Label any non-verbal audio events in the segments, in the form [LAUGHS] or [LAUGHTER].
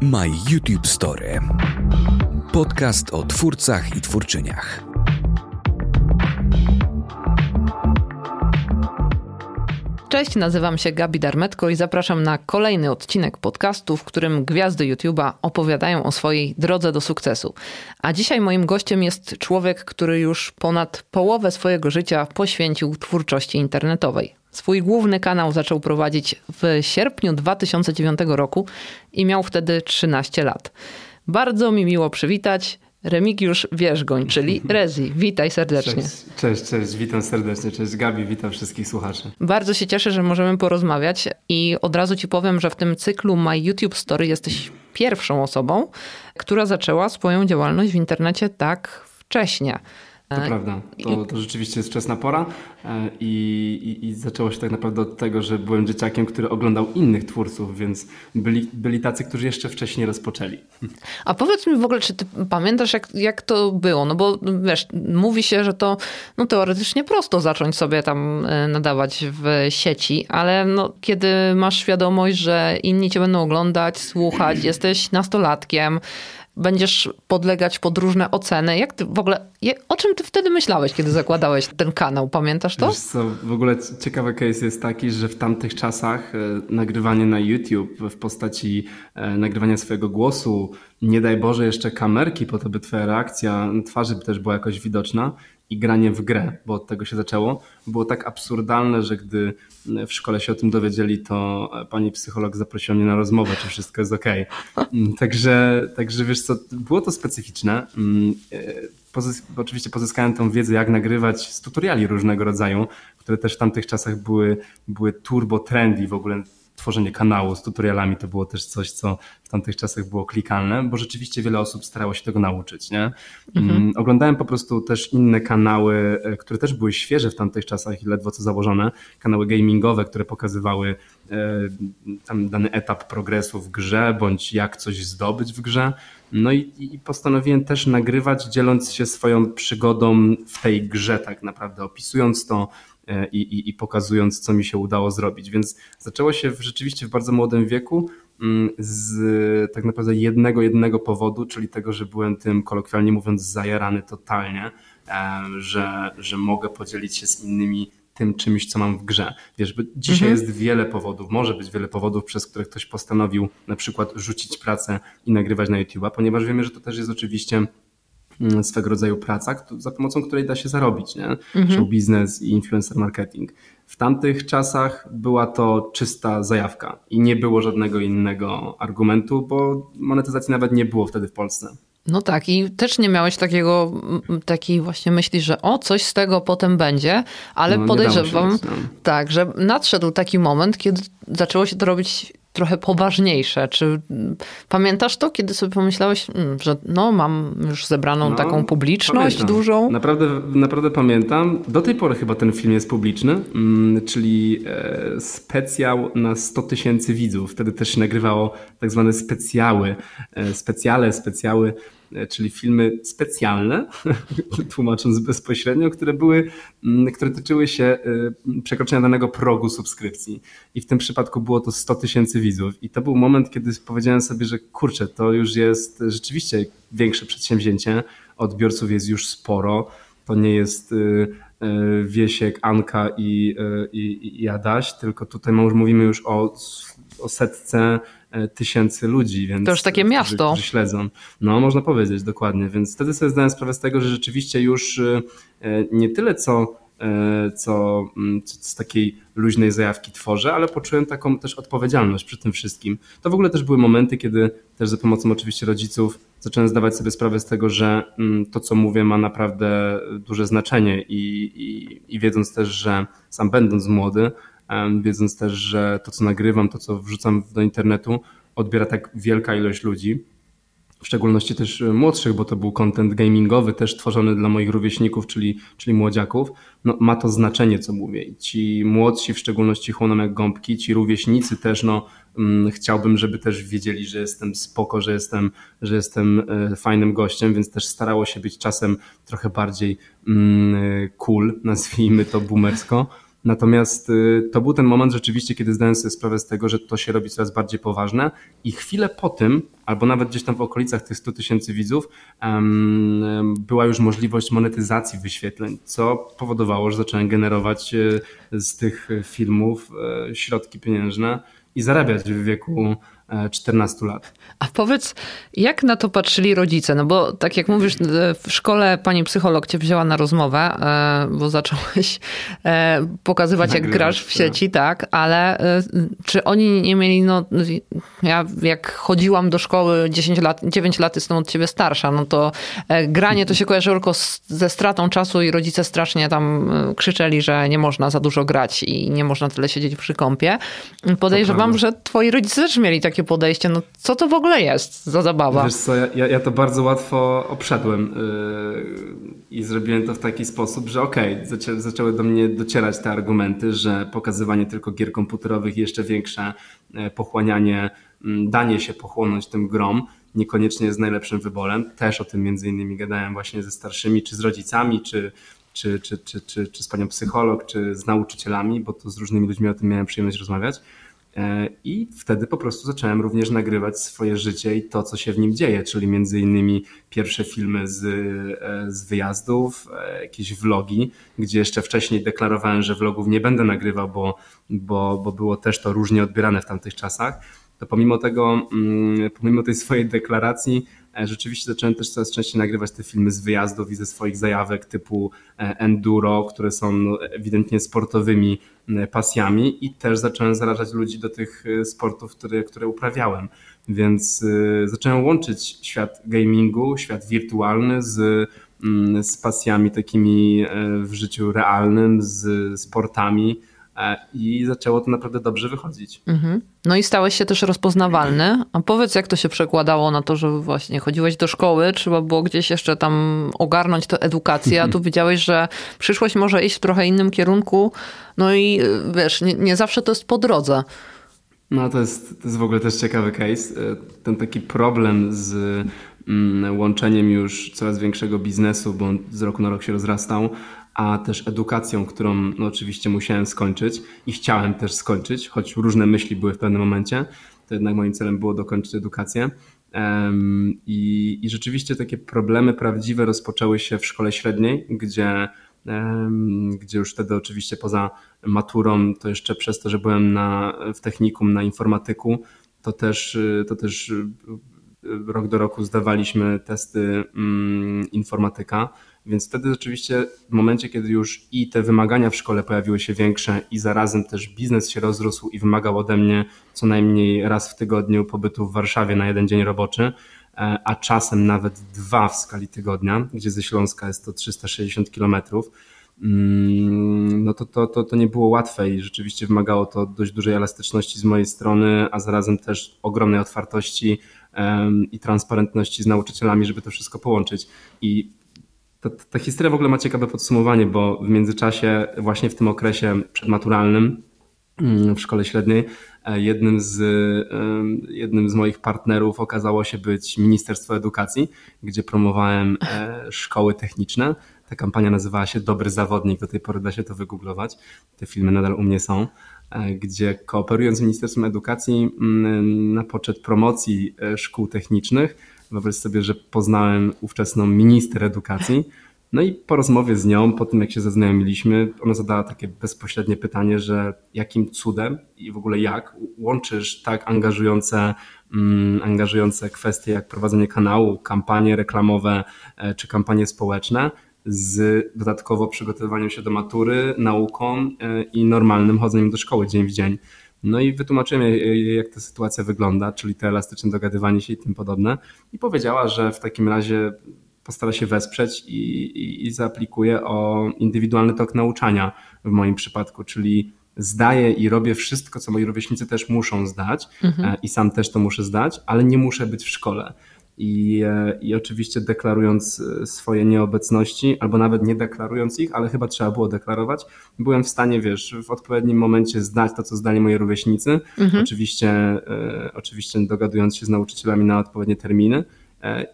My YouTube Story. Podcast o twórcach i twórczyniach. Cześć, nazywam się Gabi Darmetko i zapraszam na kolejny odcinek podcastu, w którym gwiazdy YouTube'a opowiadają o swojej drodze do sukcesu. A dzisiaj moim gościem jest człowiek, który już ponad połowę swojego życia poświęcił twórczości internetowej. Swój główny kanał zaczął prowadzić w sierpniu 2009 roku i miał wtedy 13 lat. Bardzo mi miło przywitać Remigiusz Wierzgoń, czyli [LAUGHS] Rezi. Witaj serdecznie. Cześć, cześć, cześć, witam serdecznie. Cześć Gabi, witam wszystkich słuchaczy. Bardzo się cieszę, że możemy porozmawiać i od razu ci powiem, że w tym cyklu My YouTube Story jesteś pierwszą osobą, która zaczęła swoją działalność w internecie tak wcześnie. To prawda, to, to rzeczywiście jest wczesna pora e, i, i, i, zaczęło się tak naprawdę od tego, że byłem dzieciakiem, który oglądał innych twórców, więc byli, byli tacy, którzy jeszcze wcześniej rozpoczęli. A powiedz mi w ogóle, czy ty pamiętasz jak, jak to było? No bo wiesz, mówi się, że to no, teoretycznie prosto zacząć sobie tam e, nadawać w sieci, ale no, kiedy masz świadomość, że inni cię będą oglądać, słuchać, jesteś nastolatkiem, będziesz podlegać pod różne oceny. Jak ty w ogóle, o czym ty wtedy myślałeś, kiedy zakładałeś ten kanał? Pamiętasz to? Wiesz co, w ogóle ciekawy case jest taki, że w tamtych czasach e, nagrywanie na YouTube w postaci e, nagrywania swojego głosu, nie daj Boże jeszcze kamerki po to, by twoja reakcja twarzy też była jakoś widoczna, i granie w grę, bo od tego się zaczęło, było tak absurdalne, że gdy w szkole się o tym dowiedzieli, to pani psycholog zaprosiła mnie na rozmowę, czy wszystko jest ok. Także, także wiesz co, było to specyficzne. Mm, e, pozys oczywiście pozyskałem tą wiedzę, jak nagrywać z tutoriali różnego rodzaju, które też w tamtych czasach były, były turbo trendy w ogóle tworzenie kanału z tutorialami to było też coś, co w tamtych czasach było klikalne, bo rzeczywiście wiele osób starało się tego nauczyć. Nie? Mhm. Mm, oglądałem po prostu też inne kanały, e, które też były świeże w tamtych czasach i ledwo co założone, kanały gamingowe, które pokazywały e, tam dany etap progresu w grze, bądź jak coś zdobyć w grze. No i, i, postanowiłem też nagrywać, dzieląc się swoją przygodą w tej grze, tak naprawdę, opisując to, i, i, i pokazując, co mi się udało zrobić. Więc zaczęło się w, rzeczywiście w bardzo młodym wieku mm, z tak naprawdę jednego, jednego powodu, czyli tego, że byłem tym kolokwialnie mówiąc zajarany totalnie, e, że, że mogę podzielić się z innymi tym czymś, co mam w grze. Wiesz, bo dzisiaj mhm. jest wiele powodów, może być wiele powodów, przez które ktoś postanowił na przykład rzucić pracę i nagrywać na YouTube'a, ponieważ wiemy, że to też jest oczywiście swego rodzaju praca, za pomocą której da się zarobić, nie? Mhm. Show biznes i influencer marketing. W tamtych czasach była to czysta zajawka i nie było żadnego innego argumentu, bo monetyzacji nawet nie było wtedy w Polsce. No tak, i też nie miałeś takiego, takiej właśnie myśli, że o, coś z tego potem będzie, ale no, podejrzewam, nic, no. tak, że nadszedł taki moment, kiedy zaczęło się to robić trochę poważniejsze. Czy pamiętasz to, kiedy sobie pomyślałeś, mm, że no, mam już zebraną no, taką publiczność pamiętam. dużą? Naprawdę, naprawdę pamiętam. Do tej pory chyba ten film jest publiczny, mm, czyli e, specjał na 100 tysięcy widzów. Wtedy też się nagrywało tak zwane specjały, e, specjale, specjały czyli filmy specjalne, [LAUGHS] tłumacząc bezpośrednio, które były, mm, które tyczyły się e, przekroczenia danego progu subskrypcji. I w tym przypadku było to 100 tysięcy widzów. I to był moment, kiedy powiedziałem sobie, że kurczę, to już jest rzeczywiście większe przedsięwzięcie, odbiorców jest już sporo, to nie jest e, Wiesiek, Anka i, i, i Adaś, tylko tutaj mówimy już o, o setce E, tysięcy ludzi, więc to już takie miasto. Którzy, śledzą. No, można powiedzieć, dokładnie. Więc wtedy sobie zdałem sprawę z tego, że rzeczywiście już e, nie tyle co, e, co z takiej luźnej zajawki tworzę, ale poczułem taką też odpowiedzialność przy tym wszystkim. To w ogóle też były momenty, kiedy też za pomocą oczywiście rodziców zacząłem zdawać sobie sprawę z tego, że to, co mówię, ma naprawdę duże znaczenie i, i, i wiedząc też, że sam będąc młody, wiedząc też, że to, co nagrywam, to, co wrzucam do internetu, odbiera tak wielka ilość ludzi, w szczególności też e, młodszych, bo to był content gamingowy, też tworzony dla moich rówieśników, czyli, czyli młodziaków, no, ma to znaczenie, co mówię. I ci młodsi w szczególności chłoną jak gąbki, ci rówieśnicy też, no, mm, chciałbym, żeby też wiedzieli, że jestem spoko, że jestem, że jestem e, fajnym gościem, więc też starało się być czasem trochę bardziej mm, cool, [LAUGHS] nazwijmy to boomersko Natomiast y, to był ten moment rzeczywiście, kiedy zdałem sobie sprawę z tego, że to się robi coraz bardziej poważne. I chwilę po tym, albo nawet gdzieś tam w okolicach tych 100 tysięcy widzów, była już możliwość monetyzacji wyświetleń, co powodowało, że zacząłem generować y, z tych filmów y, środki pieniężne i zarabiać w wieku 14 lat. A powiedz, jak na to patrzyli rodzice? No bo tak jak mówisz, e, w szkole pani psycholog cię wzięła na rozmowę, e, bo zacząłeś e, pokazywać, jak grasz w sieci, tak, ale czy oni nie mieli, no ja jak chodziłam do szkoły 10 lat, 9 lat jestem od ciebie starsza, no to granie to się kojarzy tylko ze stratą czasu i rodzice strasznie tam krzyczeli, że nie można za dużo grać i nie można tyle siedzieć przy kąpie. Podejrzewam, że twoi rodzice też mieli takie podejście, no co to w ogóle jest za zabawa? Wiesz co, ja, ja to bardzo łatwo obszedłem yy, i zrobiłem to w taki sposób, że okej, okay, zaczę, zaczęły do mnie docierać te argumenty, że pokazywanie tylko gier komputerowych i jeszcze większe yy, pochłanianie, yy, danie się pochłonąć tym grom niekoniecznie jest najlepszym wyborem. Też o tym między innymi gadałem właśnie ze starszymi, czy z rodzicami, czy czy, czy, czy, czy, czy z panią psycholog, czy z nauczycielami, bo to z różnymi ludźmi o tym miałem przyjemność rozmawiać. E, I wtedy po prostu zacząłem również nagrywać swoje życie i to, co się w nim dzieje, czyli między innymi pierwsze filmy z, e, z wyjazdów, e, jakieś vlogi, gdzie jeszcze wcześniej deklarowałem, że vlogów nie będę nagrywał, bo, bo, bo było też to różnie odbierane w tamtych czasach. To pomimo tego, mm, pomimo tej swojej deklaracji, rzeczywiście zacząłem też coraz częściej nagrywać te filmy z wyjazdów i ze swoich zajawek typu enduro, które są no, ewidentnie sportowymi pasjami i też zacząłem zarażać ludzi do tych e, sportów, które, które uprawiałem. Więc e, zacząłem łączyć świat gamingu, świat wirtualny z, mm, z pasjami takimi w życiu realnym, z sportami i zaczęło to naprawdę dobrze wychodzić. Mhm. No i stałeś się też rozpoznawalny. A powiedz, jak to się przekładało na to, że właśnie chodziłeś do szkoły, trzeba było gdzieś jeszcze tam ogarnąć tę edukację, a tu [LAUGHS] widziałeś, że przyszłość może iść w trochę innym kierunku. No i wiesz, nie, nie zawsze to jest po drodze. No to jest, to jest w ogóle też ciekawy case. E, ten taki problem z mm, łączeniem już coraz większego biznesu, bo on z roku na rok się rozrastał, a też edukacją, którą no, oczywiście musiałem skończyć i chciałem też skończyć, choć różne myśli były w pewnym momencie, to jednak moim celem było dokończyć edukację. I, I rzeczywiście takie problemy prawdziwe rozpoczęły się w szkole średniej, gdzie, gdzie już wtedy oczywiście poza maturą, to jeszcze przez to, że byłem na, w technikum na informatyku, to też, to też rok do roku zdawaliśmy testy mm, informatyka więc wtedy rzeczywiście w momencie, kiedy już i te wymagania w szkole pojawiły się większe i zarazem też biznes się rozrósł i wymagał ode mnie co najmniej raz w tygodniu pobytu w Warszawie na jeden dzień roboczy, e, a czasem nawet dwa w skali tygodnia, gdzie ze Śląska jest to 360 kilometrów, mm, no to, to, to, to nie było łatwe i rzeczywiście wymagało to dość dużej elastyczności z mojej strony, a zarazem też ogromnej otwartości i transparentności z nauczycielami, żeby to wszystko połączyć. I ta, ta historia w ogóle ma ciekawe podsumowanie, bo w międzyczasie, właśnie w tym okresie przedmaturalnym mm, w szkole średniej, e, jednym z, jednym z moich partnerów okazało się być Ministerstwo Edukacji, gdzie promowałem e, szkoły techniczne. Ta kampania nazywała się Dobry Zawodnik, do tej pory da się to wygooglować. Te filmy nadal u mnie są e, gdzie kooperując z Ministerstwem Edukacji mm, na poczet promocji szkół technicznych Wyobraź sobie, że poznałem ówczesną minister edukacji. No i po rozmowie z nią, po tym jak się zaznajomiliśmy, ona zadała takie bezpośrednie pytanie, że jakim cudem i w ogóle jak łączysz tak angażujące, mm, angażujące kwestie jak prowadzenie kanału, kampanie reklamowe e, czy kampanie społeczne z dodatkowo przygotowywaniem się do matury, nauką e, i normalnym chodzeniem do szkoły dzień w dzień. No i wytłumaczyłem jej, jak ta sytuacja wygląda, czyli te elastyczne dogadywanie się i tym podobne. I powiedziała, że w takim razie postara się wesprzeć i, i, i zaaplikuje o indywidualny tok nauczania w moim przypadku, czyli zdaję i robię wszystko, co moi rówieśnicy też muszą zdać mhm. E, i sam też to muszę zdać, ale nie muszę być w szkole. I, e, I oczywiście deklarując e, swoje nieobecności, albo nawet nie deklarując ich, ale chyba trzeba było deklarować, byłem w stanie, wiesz, w odpowiednim momencie zdać to, co zdali moi rówieśnicy. Mhm. Oczywiście, e, oczywiście dogadując się z nauczycielami na odpowiednie terminy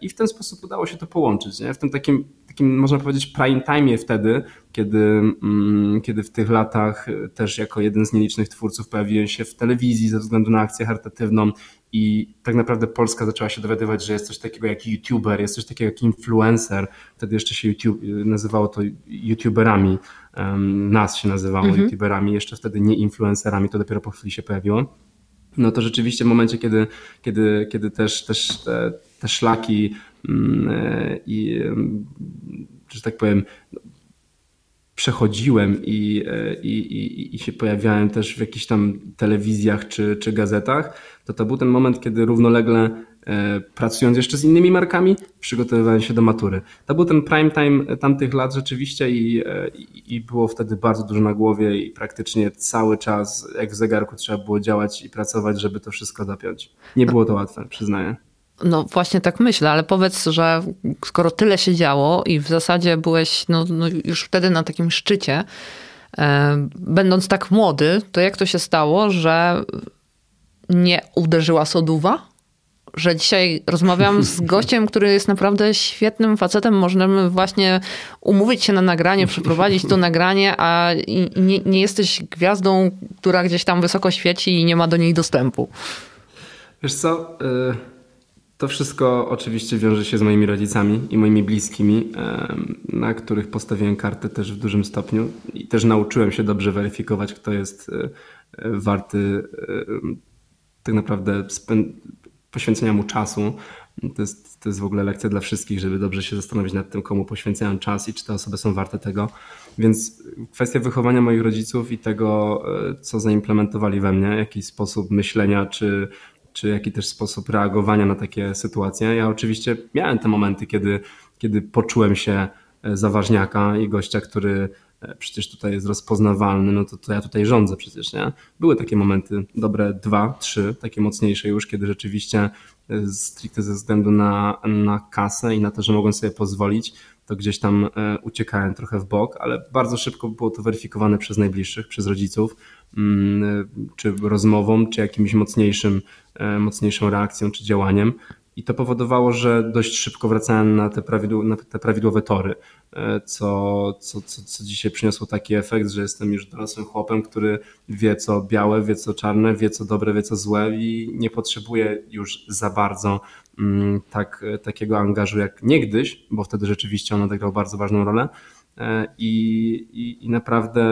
i w ten sposób udało się to połączyć. Nie? W tym takim, takim, można powiedzieć, prime time wtedy, kiedy, mm, kiedy w tych latach też jako jeden z nielicznych twórców pojawiłem się w telewizji ze względu na akcję charytatywną i tak naprawdę Polska zaczęła się dowiadywać, że jest coś takiego jak YouTuber, jest coś takiego jak influencer. Wtedy jeszcze się YouTube, nazywało to YouTuberami, nas się nazywało mhm. YouTuberami, jeszcze wtedy nie influencerami, to dopiero po chwili się pojawiło. No to rzeczywiście w momencie, kiedy, kiedy, kiedy też, też te, te szlaki mm, e, i, że tak powiem, przechodziłem i, e, i, i, i się pojawiałem też w jakichś tam telewizjach czy, czy gazetach, to to był ten moment, kiedy równolegle e, pracując jeszcze z innymi markami, przygotowywałem się do matury. To był ten prime time tamtych lat rzeczywiście i, e, i, i było wtedy bardzo dużo na głowie i praktycznie cały czas jak w zegarku trzeba było działać i pracować, żeby to wszystko dopiąć. Nie było to łatwe, przyznaję. No właśnie tak myślę, ale powiedz, że skoro tyle się działo i w zasadzie byłeś no, no już wtedy na takim szczycie, e, będąc tak młody, to jak to się stało, że nie uderzyła soduwa? Że dzisiaj rozmawiam z [LAUGHS] gościem, który jest naprawdę świetnym facetem. Możemy właśnie umówić się na nagranie, przeprowadzić to [LAUGHS] nagranie, a nie, nie jesteś gwiazdą, która gdzieś tam wysoko świeci i nie ma do niej dostępu. Wiesz co? Y to wszystko oczywiście wiąże się z moimi rodzicami i moimi bliskimi, na których postawiłem kartę też w dużym stopniu i też nauczyłem się dobrze weryfikować, kto jest e, warty tak naprawdę poświęcenia mu czasu. To jest, to jest w ogóle lekcja dla wszystkich, żeby dobrze się zastanowić nad tym, komu poświęcają czas i czy te osoby są warte tego. Więc kwestia wychowania moich rodziców i tego, e, co zaimplementowali we mnie, jakiś sposób myślenia, czy czy jaki też sposób reagowania na takie sytuacje. Ja oczywiście miałem te momenty, kiedy, kiedy poczułem się e, za ważniaka i gościa, który e, przecież tutaj jest rozpoznawalny, no to, to ja tutaj rządzę przecież, nie? Były takie momenty, dobre dwa, trzy, takie mocniejsze już, kiedy rzeczywiście e, stricte ze względu na, na kasę i na to, że mogłem sobie pozwolić, to gdzieś tam uciekałem trochę w bok, ale bardzo szybko było to weryfikowane przez najbliższych, przez rodziców, czy rozmową, czy jakimś mocniejszym E, mocniejszą reakcją czy działaniem. I to powodowało, że dość szybko wracałem na te, prawidł na te prawidłowe tory, e, co, co, co, co dzisiaj przyniosło taki efekt, że jestem już dorosłym chłopem, który wie co białe, wie co czarne, wie co dobre, wie co złe i nie potrzebuje już za bardzo mm, tak, takiego angażu jak niegdyś, bo wtedy rzeczywiście on odegrał bardzo ważną rolę. E, I, i, i naprawdę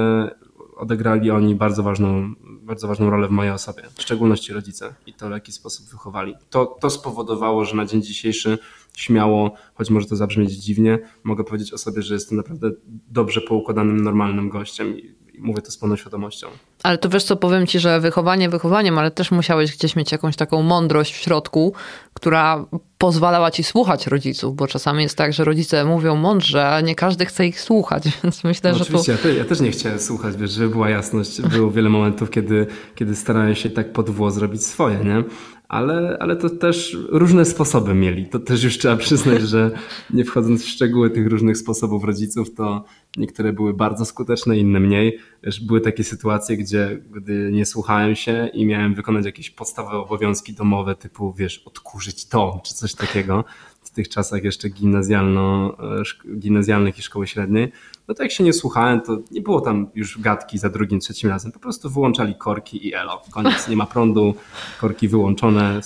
odegrali oni bardzo ważną, bardzo ważną rolę w mojej osobie, w szczególności rodzice i to w jaki sposób wychowali. To, to spowodowało, że na dzień dzisiejszy śmiało, choć może to zabrzmieć dziwnie, mogę powiedzieć o sobie, że jestem naprawdę dobrze poukładanym, normalnym gościem i mówię to z pełną świadomością. Ale to wiesz co, powiem ci, że wychowanie wychowaniem, ale też musiałeś gdzieś mieć jakąś taką mądrość w środku, która pozwalała ci słuchać rodziców, bo czasami jest tak, że rodzice mówią mądrze, a nie każdy chce ich słuchać, [LAUGHS] więc myślę, no że oczywiście, to... ja, też nie chciałem słuchać, wiesz, żeby była jasność. Było wiele momentów, kiedy, kiedy starałem się tak pod włos zrobić swoje, nie? Ale, ale to też różne sposoby mieli. To też już trzeba przyznać, że nie wchodząc w szczegóły tych różnych sposobów rodziców, to niektóre były bardzo skuteczne, inne mniej. Były takie sytuacje, gdzie gdy nie słuchałem się i miałem wykonać jakieś podstawowe obowiązki domowe, typu wiesz, odkurzyć dom czy coś takiego, w tych czasach jeszcze gimnazjalno, e, gimnazjalnych i szkoły średniej, no to jak się nie słuchałem, to nie było tam już gadki za drugim, trzecim razem. Po prostu wyłączali korki i elo. Koniec, nie ma prądu, korki wyłączone,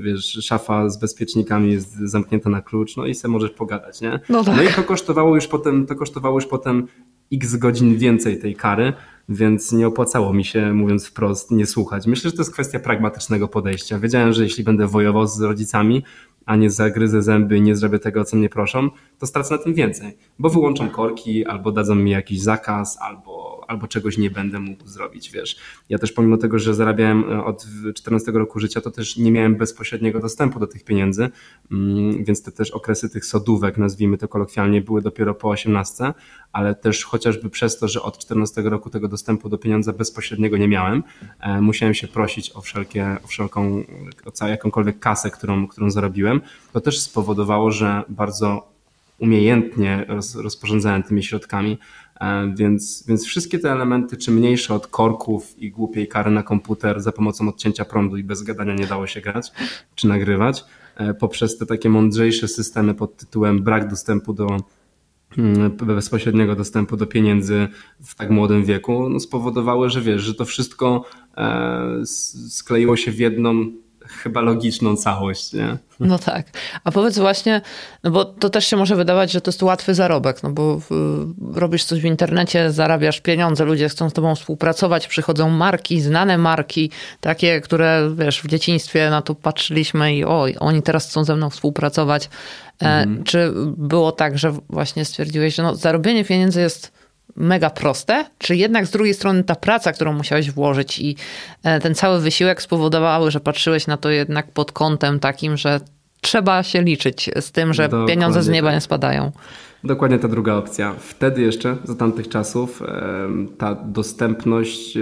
wiesz, szafa z bezpiecznikami jest zamknięta na klucz, no i se możesz pogadać, nie? No, tak. no i to kosztowało już potem, to kosztowało już potem x godzin więcej tej kary, więc nie opłacało mi się, mówiąc wprost, nie słuchać. Myślę, że to jest kwestia pragmatycznego podejścia. Wiedziałem, że jeśli będę wojował z rodzicami, a nie zagryzę zęby nie zrobię tego, co mnie proszą, to stracę na tym więcej, bo wyłączą korki, albo dadzą mi jakiś zakaz, albo, albo czegoś nie będę mógł zrobić, wiesz. Ja też pomimo tego, że zarabiałem e, od 14 roku życia, to też nie miałem bezpośredniego dostępu do tych pieniędzy, mm, więc te też okresy tych sodówek, nazwijmy to kolokwialnie, były dopiero po 18, ale też chociażby przez to, że od 14 roku tego dostępu do pieniądza bezpośredniego nie miałem, e, musiałem się prosić o wszelkie, o wszelką, o jakąkolwiek kasę, którą, którą zarobiłem. To też spowodowało, że bardzo umiejętnie roz, rozporządzałem tymi środkami Więc, więc wszystkie te elementy, czy mniejsze od korków i głupiej kary na komputer za pomocą odcięcia prądu i bez gadania nie dało się grać czy nagrywać, poprzez te takie mądrzejsze systemy pod tytułem brak dostępu do Mm, bezpośredniego dostępu do pieniędzy w tak młodym wieku, no spowodowały, że wiesz, że to wszystko e, skleiło się w jedną chyba logiczną całość, nie? No tak. A powiedz właśnie, no bo to też się może wydawać, że to jest łatwy zarobek, no bo robisz coś w internecie, zarabiasz pieniądze, ludzie chcą z tobą współpracować, przychodzą marki, znane marki, takie, które wiesz, w dzieciństwie na to patrzyliśmy i oj, oni teraz chcą ze mną współpracować. E, mhm. Czy było tak, że właśnie stwierdziłeś, że no, zarobienie pieniędzy jest mega proste, czy jednak z drugiej strony ta praca, którą musiałeś włożyć i e, ten cały wysiłek spowodowały, że patrzyłeś na to jednak pod kątem takim, że trzeba się liczyć z tym, że Dokładnie pieniądze z nieba tak. nie spadają. Dokładnie ta druga opcja. Wtedy jeszcze, za tamtych czasów, ta dostępność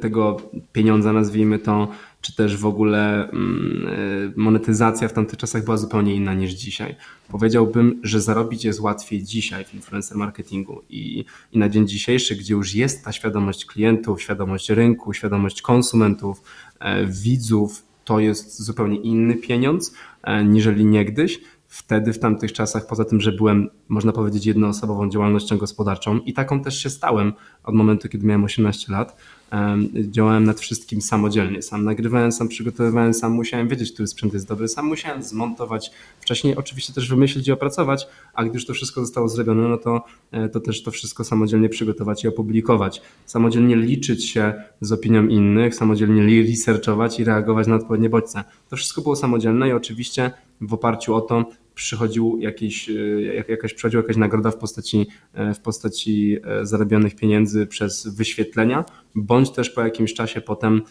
tego pieniądza, nazwijmy to, czy też w ogóle mm, e, monetyzacja w tamtych czasach była zupełnie inna niż dzisiaj. Powiedziałbym, że zarobić jest łatwiej dzisiaj w influencer marketingu i, i na dzień dzisiejszy, gdzie już jest ta świadomość klientów, świadomość rynku, świadomość konsumentów, e, widzów, to jest zupełnie inny pieniądz e, niżeli niegdyś. Wtedy, w tamtych czasach, poza tym, że byłem, można powiedzieć, jednoosobową działalnością gospodarczą i taką też się stałem od momentu, kiedy miałem 18 lat, działałem nad wszystkim samodzielnie. Sam nagrywałem, sam przygotowywałem, sam musiałem wiedzieć, który sprzęt jest dobry, sam musiałem zmontować, wcześniej oczywiście też wymyślić i opracować, a gdy już to wszystko zostało zrobione, no to, e, to też to wszystko samodzielnie przygotować i opublikować. Samodzielnie liczyć się z opinią innych, samodzielnie researchować i reagować na odpowiednie bodźce. To wszystko było samodzielne i oczywiście w oparciu o to przychodził jakiś, e, jakaś, przychodziła jakaś nagroda w postaci, e, w postaci e, zarobionych pieniędzy przez wyświetlenia, bądź też po jakimś czasie potem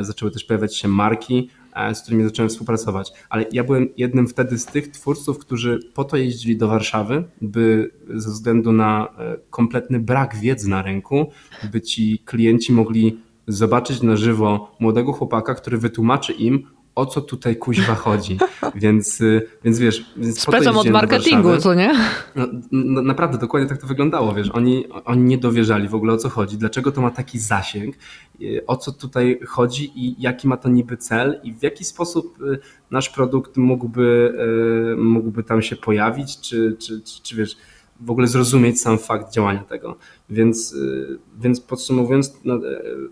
zaczęły też pojawiać się marki, z którymi zacząłem współpracować. Ale ja byłem jednym wtedy z tych twórców, którzy po to jeździli do Warszawy, by ze względu na kompletny brak wiedzy na rynku, by ci klienci mogli zobaczyć na żywo młodego chłopaka, który wytłumaczy im, o co tutaj kuźwa chodzi. [LAUGHS] Więc, y, więc wiesz... Więc Specem od marketingu, co nie? No, no, naprawdę, dokładnie tak to wyglądało, wiesz. Oni, oni nie dowierzali w ogóle o co chodzi, dlaczego to ma taki zasięg, y, o co tutaj chodzi i jaki ma to niby cel i w jaki sposób y, nasz produkt mógłby, mógłby tam się pojawić, czy, czy, czy, czy wiesz w ogóle zrozumieć sam fakt działania tego. Więc, więc podsumowując no,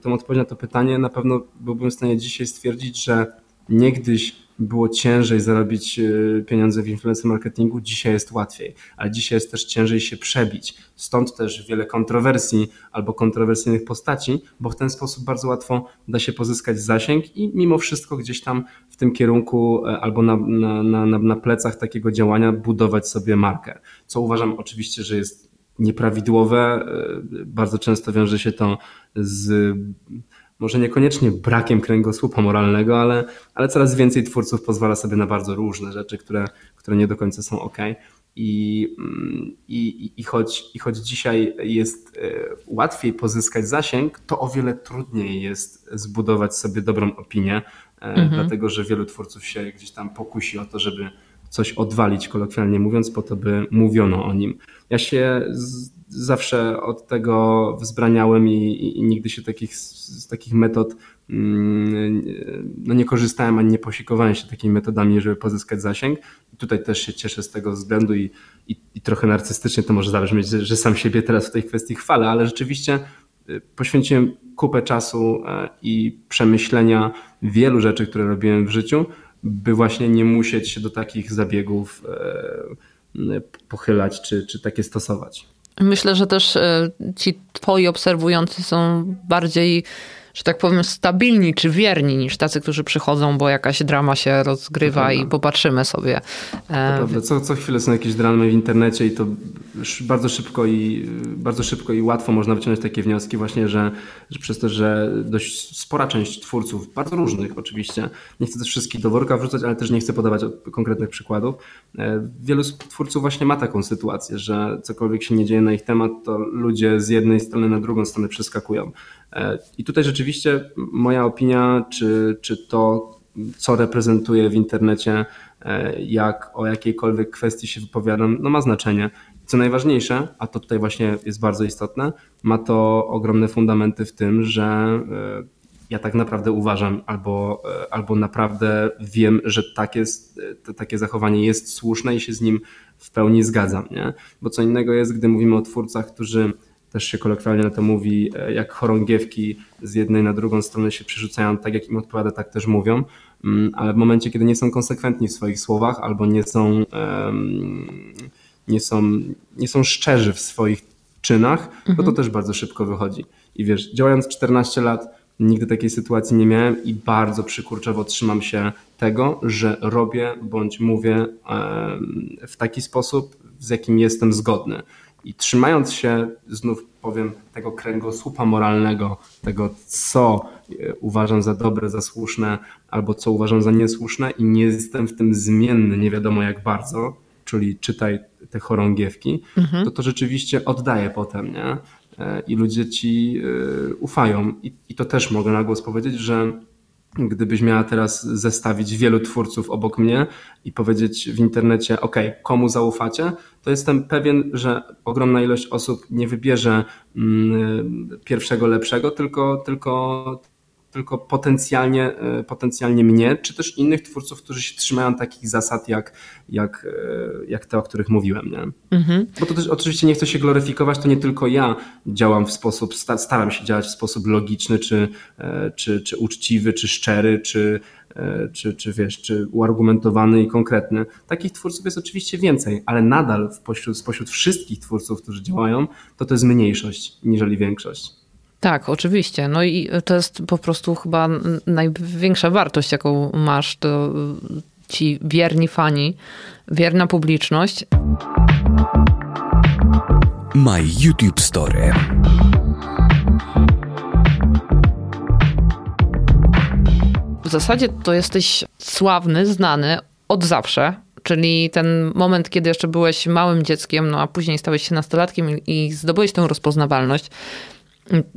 tą odpowiedź na to pytanie, na pewno byłbym w stanie dzisiaj stwierdzić, że niegdyś było ciężej zarobić e, pieniądze w influencer marketingu, dzisiaj jest łatwiej, ale dzisiaj jest też ciężej się przebić. Stąd też wiele kontrowersji albo kontrowersyjnych postaci, bo w ten sposób bardzo łatwo da się pozyskać zasięg i mimo wszystko gdzieś tam w tym kierunku e, albo na, na, na, na plecach takiego działania budować sobie markę. Co uważam oczywiście, że jest nieprawidłowe. E, bardzo często wiąże się to z może niekoniecznie brakiem kręgosłupa moralnego, ale, ale coraz więcej twórców pozwala sobie na bardzo różne rzeczy, które, które nie do końca są ok. I, mm, i, i, choć, I choć dzisiaj jest e, łatwiej pozyskać zasięg, to o wiele trudniej jest zbudować sobie dobrą opinię, e, mhm. dlatego że wielu twórców się gdzieś tam pokusi o to, żeby coś odwalić, kolokwialnie mówiąc, po to, by mówiono o nim. Ja się z, zawsze od tego wzbraniałem i, i nigdy się takich, z takich metod mm, no nie korzystałem ani nie posikowałem się takimi metodami, żeby pozyskać zasięg. Tutaj też się cieszę z tego względu i, i, i trochę narcystycznie to może zabrzmieć, że, że sam siebie teraz w tej kwestii chwalę, ale rzeczywiście y, poświęciłem kupę czasu e, i przemyślenia wielu rzeczy, które robiłem w życiu, by właśnie nie musieć się do takich zabiegów e, pochylać czy, czy takie stosować. Myślę, że też e, ci twoi obserwujący są bardziej że tak powiem, stabilni czy wierni niż tacy, którzy przychodzą, bo jakaś drama się rozgrywa i popatrzymy sobie. To prawda. Co, co chwilę są jakieś dramy w internecie i to bardzo szybko i bardzo szybko i łatwo można wyciągnąć takie wnioski właśnie, że, że przez to, że dość spora część twórców, bardzo różnych oczywiście, nie chcę też wszystkich do worka wrzucać, ale też nie chcę podawać konkretnych przykładów. E, wielu twórców właśnie ma taką sytuację, że cokolwiek się nie dzieje na ich temat, to ludzie z jednej strony na drugą stronę przeskakują. E, I tutaj rzeczywiście moja opinia, czy, czy to, co reprezentuję w internecie, e, jak o jakiejkolwiek kwestii się wypowiadam, no ma znaczenie. Co najważniejsze, a to tutaj właśnie jest bardzo istotne, ma to ogromne fundamenty w tym, że e, ja tak naprawdę uważam, albo, albo naprawdę wiem, że takie, takie zachowanie jest słuszne i się z nim w pełni zgadzam. Nie? Bo co innego jest, gdy mówimy o twórcach, którzy też się kolokwialnie na to mówi, e, jak chorągiewki z jednej na drugą stronę się przerzucają, tak jak im odpowiada, tak też mówią, mm, ale w momencie, kiedy nie są konsekwentni w swoich słowach albo nie są, nie są, nie są szczerzy w swoich czynach, mhm. no to też bardzo szybko wychodzi. I wiesz, działając 14 lat, nigdy takiej sytuacji nie miałem i bardzo przykurczowo trzymam się tego, że robię bądź mówię w taki sposób, z jakim jestem zgodny. I trzymając się, znów powiem, tego kręgosłupa moralnego, tego, co e, uważam za dobre, za słuszne, albo co uważam za niesłuszne, i nie jestem w tym zmienny, nie wiadomo jak bardzo, czyli czytaj te chorągiewki, mhm. to to rzeczywiście oddaje potem, nie? E, I ludzie ci e, ufają. I, I to też mogę na głos powiedzieć, że gdybyś miała teraz zestawić wielu twórców obok mnie i powiedzieć w internecie, OK, komu zaufacie, to jestem pewien, że ogromna ilość osób nie wybierze mm, pierwszego lepszego, tylko, tylko, tylko potencjalnie, e, potencjalnie mnie, czy też innych twórców, którzy się trzymają takich zasad jak, jak, e, jak te, o których mówiłem. Nie? Mhm. Bo to też oczywiście nie chcę się gloryfikować, to nie tylko ja działam w sposób, staram się działać w sposób logiczny, czy, e, czy, czy uczciwy, czy szczery, czy, czy, czy wiesz, czy uargumentowany i konkretny. Takich twórców jest oczywiście więcej, ale nadal spośród, spośród wszystkich twórców, którzy działają, to to jest mniejszość niżeli większość. Tak, oczywiście. No i to jest po prostu chyba największa wartość, jaką masz, to ci wierni fani, wierna publiczność. My YouTube Story. W zasadzie to jesteś sławny, znany od zawsze, czyli ten moment, kiedy jeszcze byłeś małym dzieckiem, no a później stałeś się nastolatkiem i zdobyłeś tę rozpoznawalność.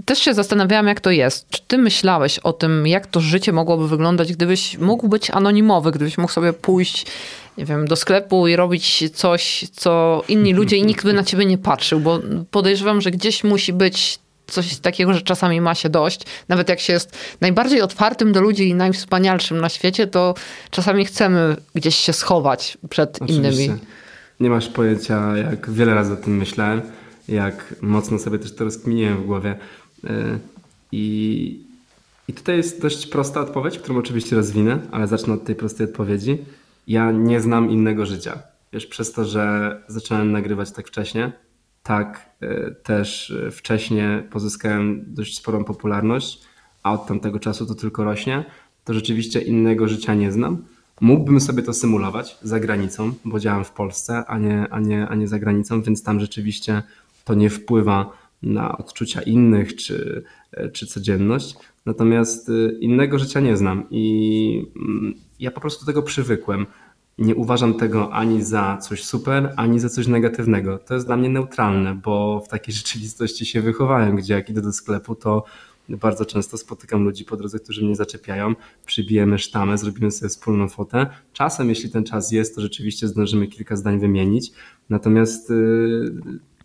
Też się zastanawiałam, jak to jest. Czy ty myślałeś o tym, jak to życie mogłoby wyglądać, gdybyś mógł być anonimowy, gdybyś mógł sobie pójść, nie wiem, do sklepu i robić coś, co inni ludzie i nikt by na ciebie nie patrzył, bo podejrzewam, że gdzieś musi być coś takiego, że czasami ma się dość. Nawet jak się jest najbardziej otwartym do ludzi i najwspanialszym na świecie, to czasami chcemy gdzieś się schować przed Oczywiście. innymi. Nie masz pojęcia, jak wiele razy o tym myślałem jak mocno sobie też to rozkminiłem w głowie. E, I, I tutaj jest dość prosta odpowiedź, którą oczywiście rozwinę, ale zacznę od tej prostej odpowiedzi. Ja nie znam innego życia. Wiesz, przez to, że zacząłem nagrywać tak wcześnie, tak e, też wcześniej pozyskałem dość sporą popularność, a od tamtego czasu to tylko rośnie, to rzeczywiście innego życia nie znam. Mógłbym sobie to symulować za granicą, bo działam w Polsce, a nie, a nie, a nie za granicą, więc tam rzeczywiście to nie wpływa na odczucia innych czy, czy codzienność. Natomiast y, innego życia nie znam i mm, ja po prostu tego przywykłem. Nie uważam tego ani za coś super, ani za coś negatywnego. To jest dla mnie neutralne, bo w takiej [LAUGHS] rzeczywistości się wychowałem, gdzie jak idę do sklepu, to bardzo często spotykam ludzi po drodze, którzy mnie zaczepiają, przybijemy sztamę, zrobimy sobie wspólną fotę. Czasem, jeśli ten czas jest, to rzeczywiście zdążymy kilka zdań wymienić. Natomiast y,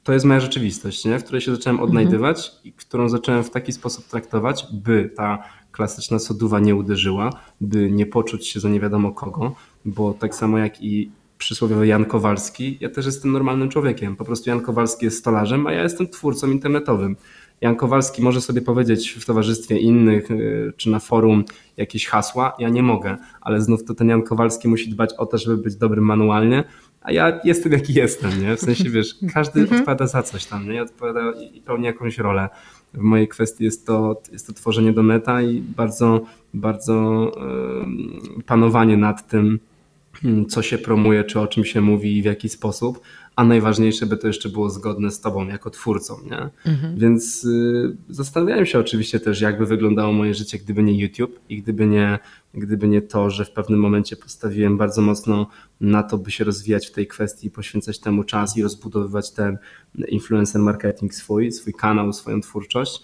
to jest moja rzeczywistość, nie? w której się zacząłem mhm. odnajdywać i którą zacząłem w taki sposób traktować, by ta klasyczna soduwa nie uderzyła, by nie poczuć się za nie wiadomo kogo, bo tak samo jak i przysłowiowy Jan Kowalski, ja też jestem normalnym człowiekiem. Po prostu Jan Kowalski jest stolarzem, a ja jestem twórcą internetowym. Jan Kowalski może sobie powiedzieć w towarzystwie innych y, czy na forum jakieś hasła, ja nie mogę, ale znów to ten Jan Kowalski musi dbać o to, żeby być dobrym manualnie, a ja jestem jaki jestem, nie? W sensie, wiesz, [LAUGHS] każdy mhm. odpowiada za coś tam, nie? Odpowiada i pełni jakąś rolę. W mojej kwestii jest to, jest to tworzenie do neta i bardzo, bardzo panowanie nad tym, co się promuje, czy o czym się mówi i w jaki sposób a najważniejsze, by to jeszcze było zgodne z tobą jako twórcą, nie? Mhm. Więc y, zastanawiałem się oczywiście też, jakby wyglądało moje życie, gdyby nie YouTube i gdyby nie, gdyby nie to, że w pewnym momencie postawiłem bardzo mocno na to, by się rozwijać w tej kwestii, poświęcać temu czas i rozbudowywać ten influencer marketing swój, swój kanał, swoją twórczość.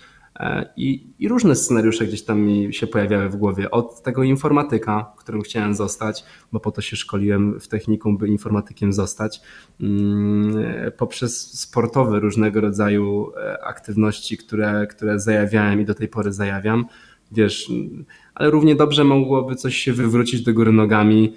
I, I, różne scenariusze gdzieś tam mi się pojawiały w głowie. Od tego informatyka, którym chciałem zostać, bo po to się szkoliłem w technikum, by informatykiem zostać, mm, poprzez sportowe różnego rodzaju aktywności, które, które zajawiałem i do tej pory zajawiam. Wiesz, ale równie dobrze mogłoby coś się wywrócić do góry nogami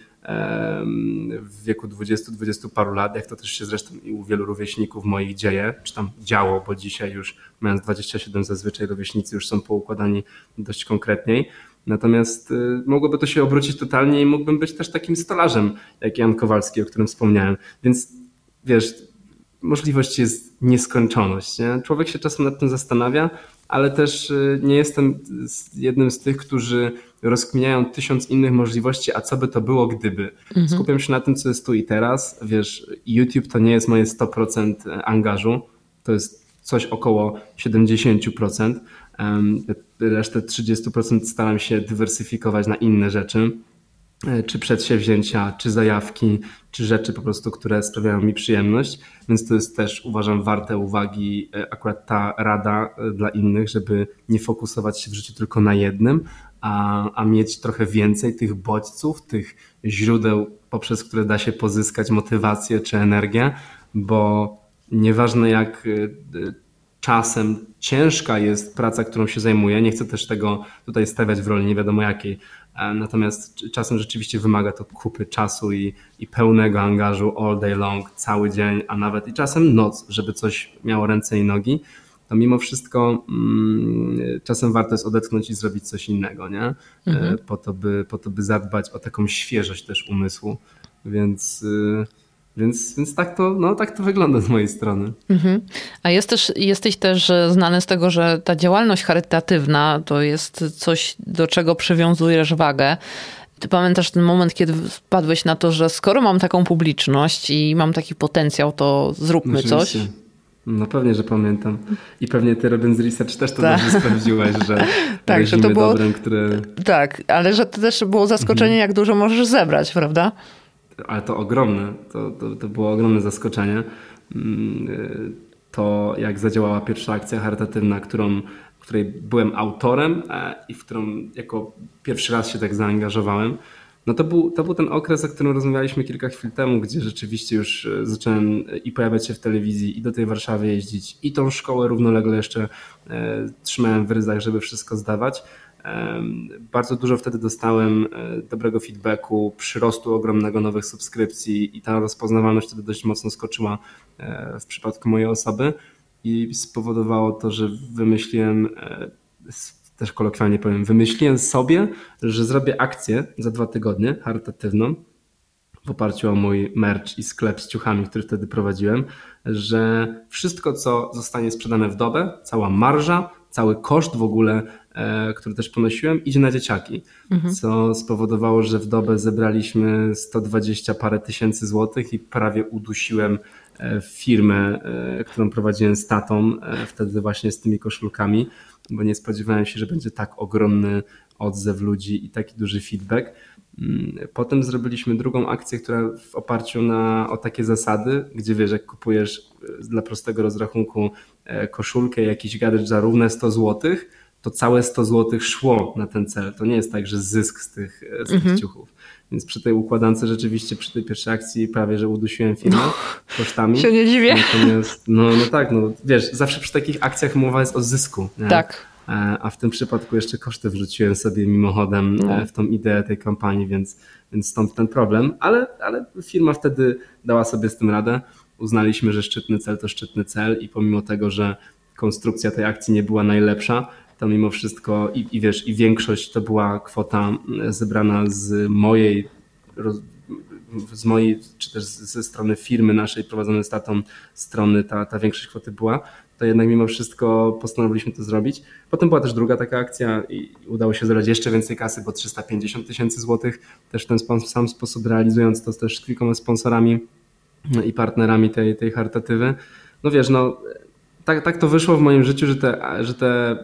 w wieku 20-20 paru lat, jak to też się zresztą i u wielu rówieśników moich dzieje, czy tam działo, bo dzisiaj już mając 27 zazwyczaj rówieśnicy już są poukładani dość konkretniej. Natomiast y, mogłoby to się obrócić totalnie i mógłbym być też takim stolarzem, jak Jan Kowalski, o którym wspomniałem. Więc wiesz, możliwość jest nieskończoność. Nie? Człowiek się czasem nad tym zastanawia, ale też y, nie jestem jednym z tych, którzy rozkminiają tysiąc innych możliwości, a co by to było, gdyby. Mhm. Skupiam się na tym, co jest tu i teraz. Wiesz, YouTube to nie jest moje 100% angażu, to jest coś około 70%. Resztę 30% staram się dywersyfikować na inne rzeczy. E, czy przedsięwzięcia, czy zajawki, czy rzeczy po prostu, które sprawiają mi przyjemność. Więc to jest też uważam warte uwagi e, akurat ta rada e, dla innych, żeby nie fokusować się w życiu tylko na jednym, a, a mieć trochę więcej tych bodźców, tych źródeł, poprzez które da się pozyskać motywację czy energię, bo nieważne jak czasem ciężka jest praca, którą się zajmuję, nie chcę też tego tutaj stawiać w roli nie wiadomo jakiej, natomiast czasem rzeczywiście wymaga to kupy czasu i, i pełnego angażu all day long, cały dzień, a nawet i czasem noc, żeby coś miało ręce i nogi. To mimo wszystko mm, czasem warto jest odetchnąć i zrobić coś innego, nie? E, mhm. Po, to, by, po to, by zadbać o taką świeżość też umysłu. Więc. Y, więc, więc tak, to, no, tak to wygląda z mojej strony. Mhm. A jest też, jesteś też e, znany z tego, że ta działalność charytatywna to jest coś, do czego przywiązujesz wagę. Ty pamiętasz ten moment, kiedy wpadłeś na to, że skoro mam taką publiczność i mam taki potencjał, to zróbmy Oczywiście. coś? No pewnie, że pamiętam. I pewnie ty robiąc research też to [LAUGHS] tak. dobrze sprawdziłeś, że tak, że to było dobrem, które... Tak, ale że to też było zaskoczenie, mhm. jak dużo możesz zebrać, prawda? Ale to ogromne, to, to, to było ogromne zaskoczenie. Mm, to jak zadziałała pierwsza akcja charytatywna, którą, której byłem autorem e, i w którą jako pierwszy raz się tak zaangażowałem. No to był, to był ten okres, o którym rozmawialiśmy kilka chwil temu, gdzie rzeczywiście już e, zacząłem i pojawiać się w telewizji, i do tej Warszawy jeździć, i tą szkołę równolegle jeszcze e, trzymałem w ryzach, żeby wszystko zdawać. Bardzo dużo wtedy dostałem e, dobrego feedbacku, przyrostu ogromnego nowych subskrypcji i ta rozpoznawalność wtedy dość mocno skoczyła e, w przypadku mojej osoby i spowodowało to, że wymyśliłem, e, też kolokwialnie powiem, wymyśliłem sobie, że zrobię akcję za dwa tygodnie charytatywną w oparciu o mój merch i sklep z ciuchami, który wtedy prowadziłem, że wszystko, co zostanie sprzedane w dobę, cała marża, cały koszt w ogóle E, który też ponosiłem, idzie na dzieciaki, mhm. co spowodowało, że w dobę zebraliśmy 120 parę tysięcy złotych i prawie udusiłem e, firmę, e, którą prowadziłem z tatą, wtedy właśnie z tymi koszulkami, bo nie spodziewałem się, że będzie tak ogromny odzew ludzi i taki duży feedback. Mm, potem zrobiliśmy drugą akcję, która w oparciu na, o takie zasady, gdzie wiesz, jak kupujesz dla prostego rozrachunku koszulkę, jakiś gadżet za równe 100 złotych, to całe 100 zł szło na ten cel. To nie jest tak, że zysk z tych, z tych mhm. ciuchów. Więc przy tej układance rzeczywiście, przy tej pierwszej akcji prawie, że udusiłem firmę no, kosztami. Się nie dziwię. Natomiast, no, no tak, no wiesz, zawsze przy takich akcjach mowa jest o zysku. Nie? Tak. E, a w tym przypadku jeszcze koszty wrzuciłem sobie mimochodem no. E, w tą ideę tej kampanii, więc, więc stąd ten problem. Ale, ale firma wtedy dała sobie z tym radę. Uznaliśmy, że szczytny cel to szczytny cel i pomimo tego, że konstrukcja tej akcji nie była najlepsza, to mimo wszystko i, i wiesz, i większość to była kwota zebrana z mojej z mojej, czy też ze strony firmy naszej prowadzonej statą strony ta, ta większość kwoty była, to jednak mimo wszystko postanowiliśmy to zrobić. Potem była też druga taka akcja i udało się zebrać jeszcze więcej kasy, bo 350 tysięcy złotych, też w ten sam sposób realizując to też z kilkoma sponsorami i partnerami tej, tej charytatywy. No wiesz, no tak, tak to wyszło w moim życiu, że te, że te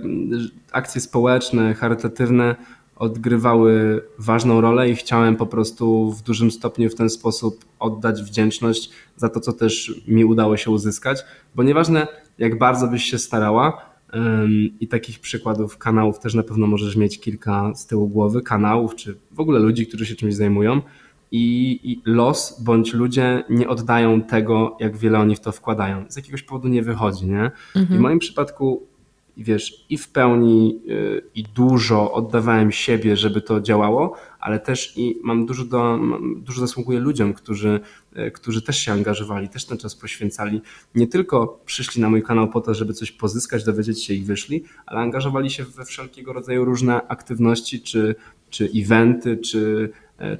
akcje społeczne, charytatywne odgrywały ważną rolę i chciałem po prostu w dużym stopniu w ten sposób oddać wdzięczność za to, co też mi udało się uzyskać, bo nieważne jak bardzo byś się starała, I takich przykładów kanałów też na pewno możesz mieć kilka z tyłu głowy, kanałów czy w ogóle ludzi, którzy się czymś zajmują. I, i los bądź ludzie nie oddają tego, jak wiele oni w to wkładają. Z jakiegoś powodu nie wychodzi, nie? Mhm. I w moim przypadku wiesz, i w pełni y, i dużo oddawałem siebie, żeby to działało, ale też i mam dużo, do, dużo zasługuję ludziom, którzy, y, którzy też się angażowali, też ten czas poświęcali. Nie tylko przyszli na mój kanał po to, żeby coś pozyskać, dowiedzieć się i wyszli, ale angażowali się we wszelkiego rodzaju różne aktywności, czy, czy eventy, czy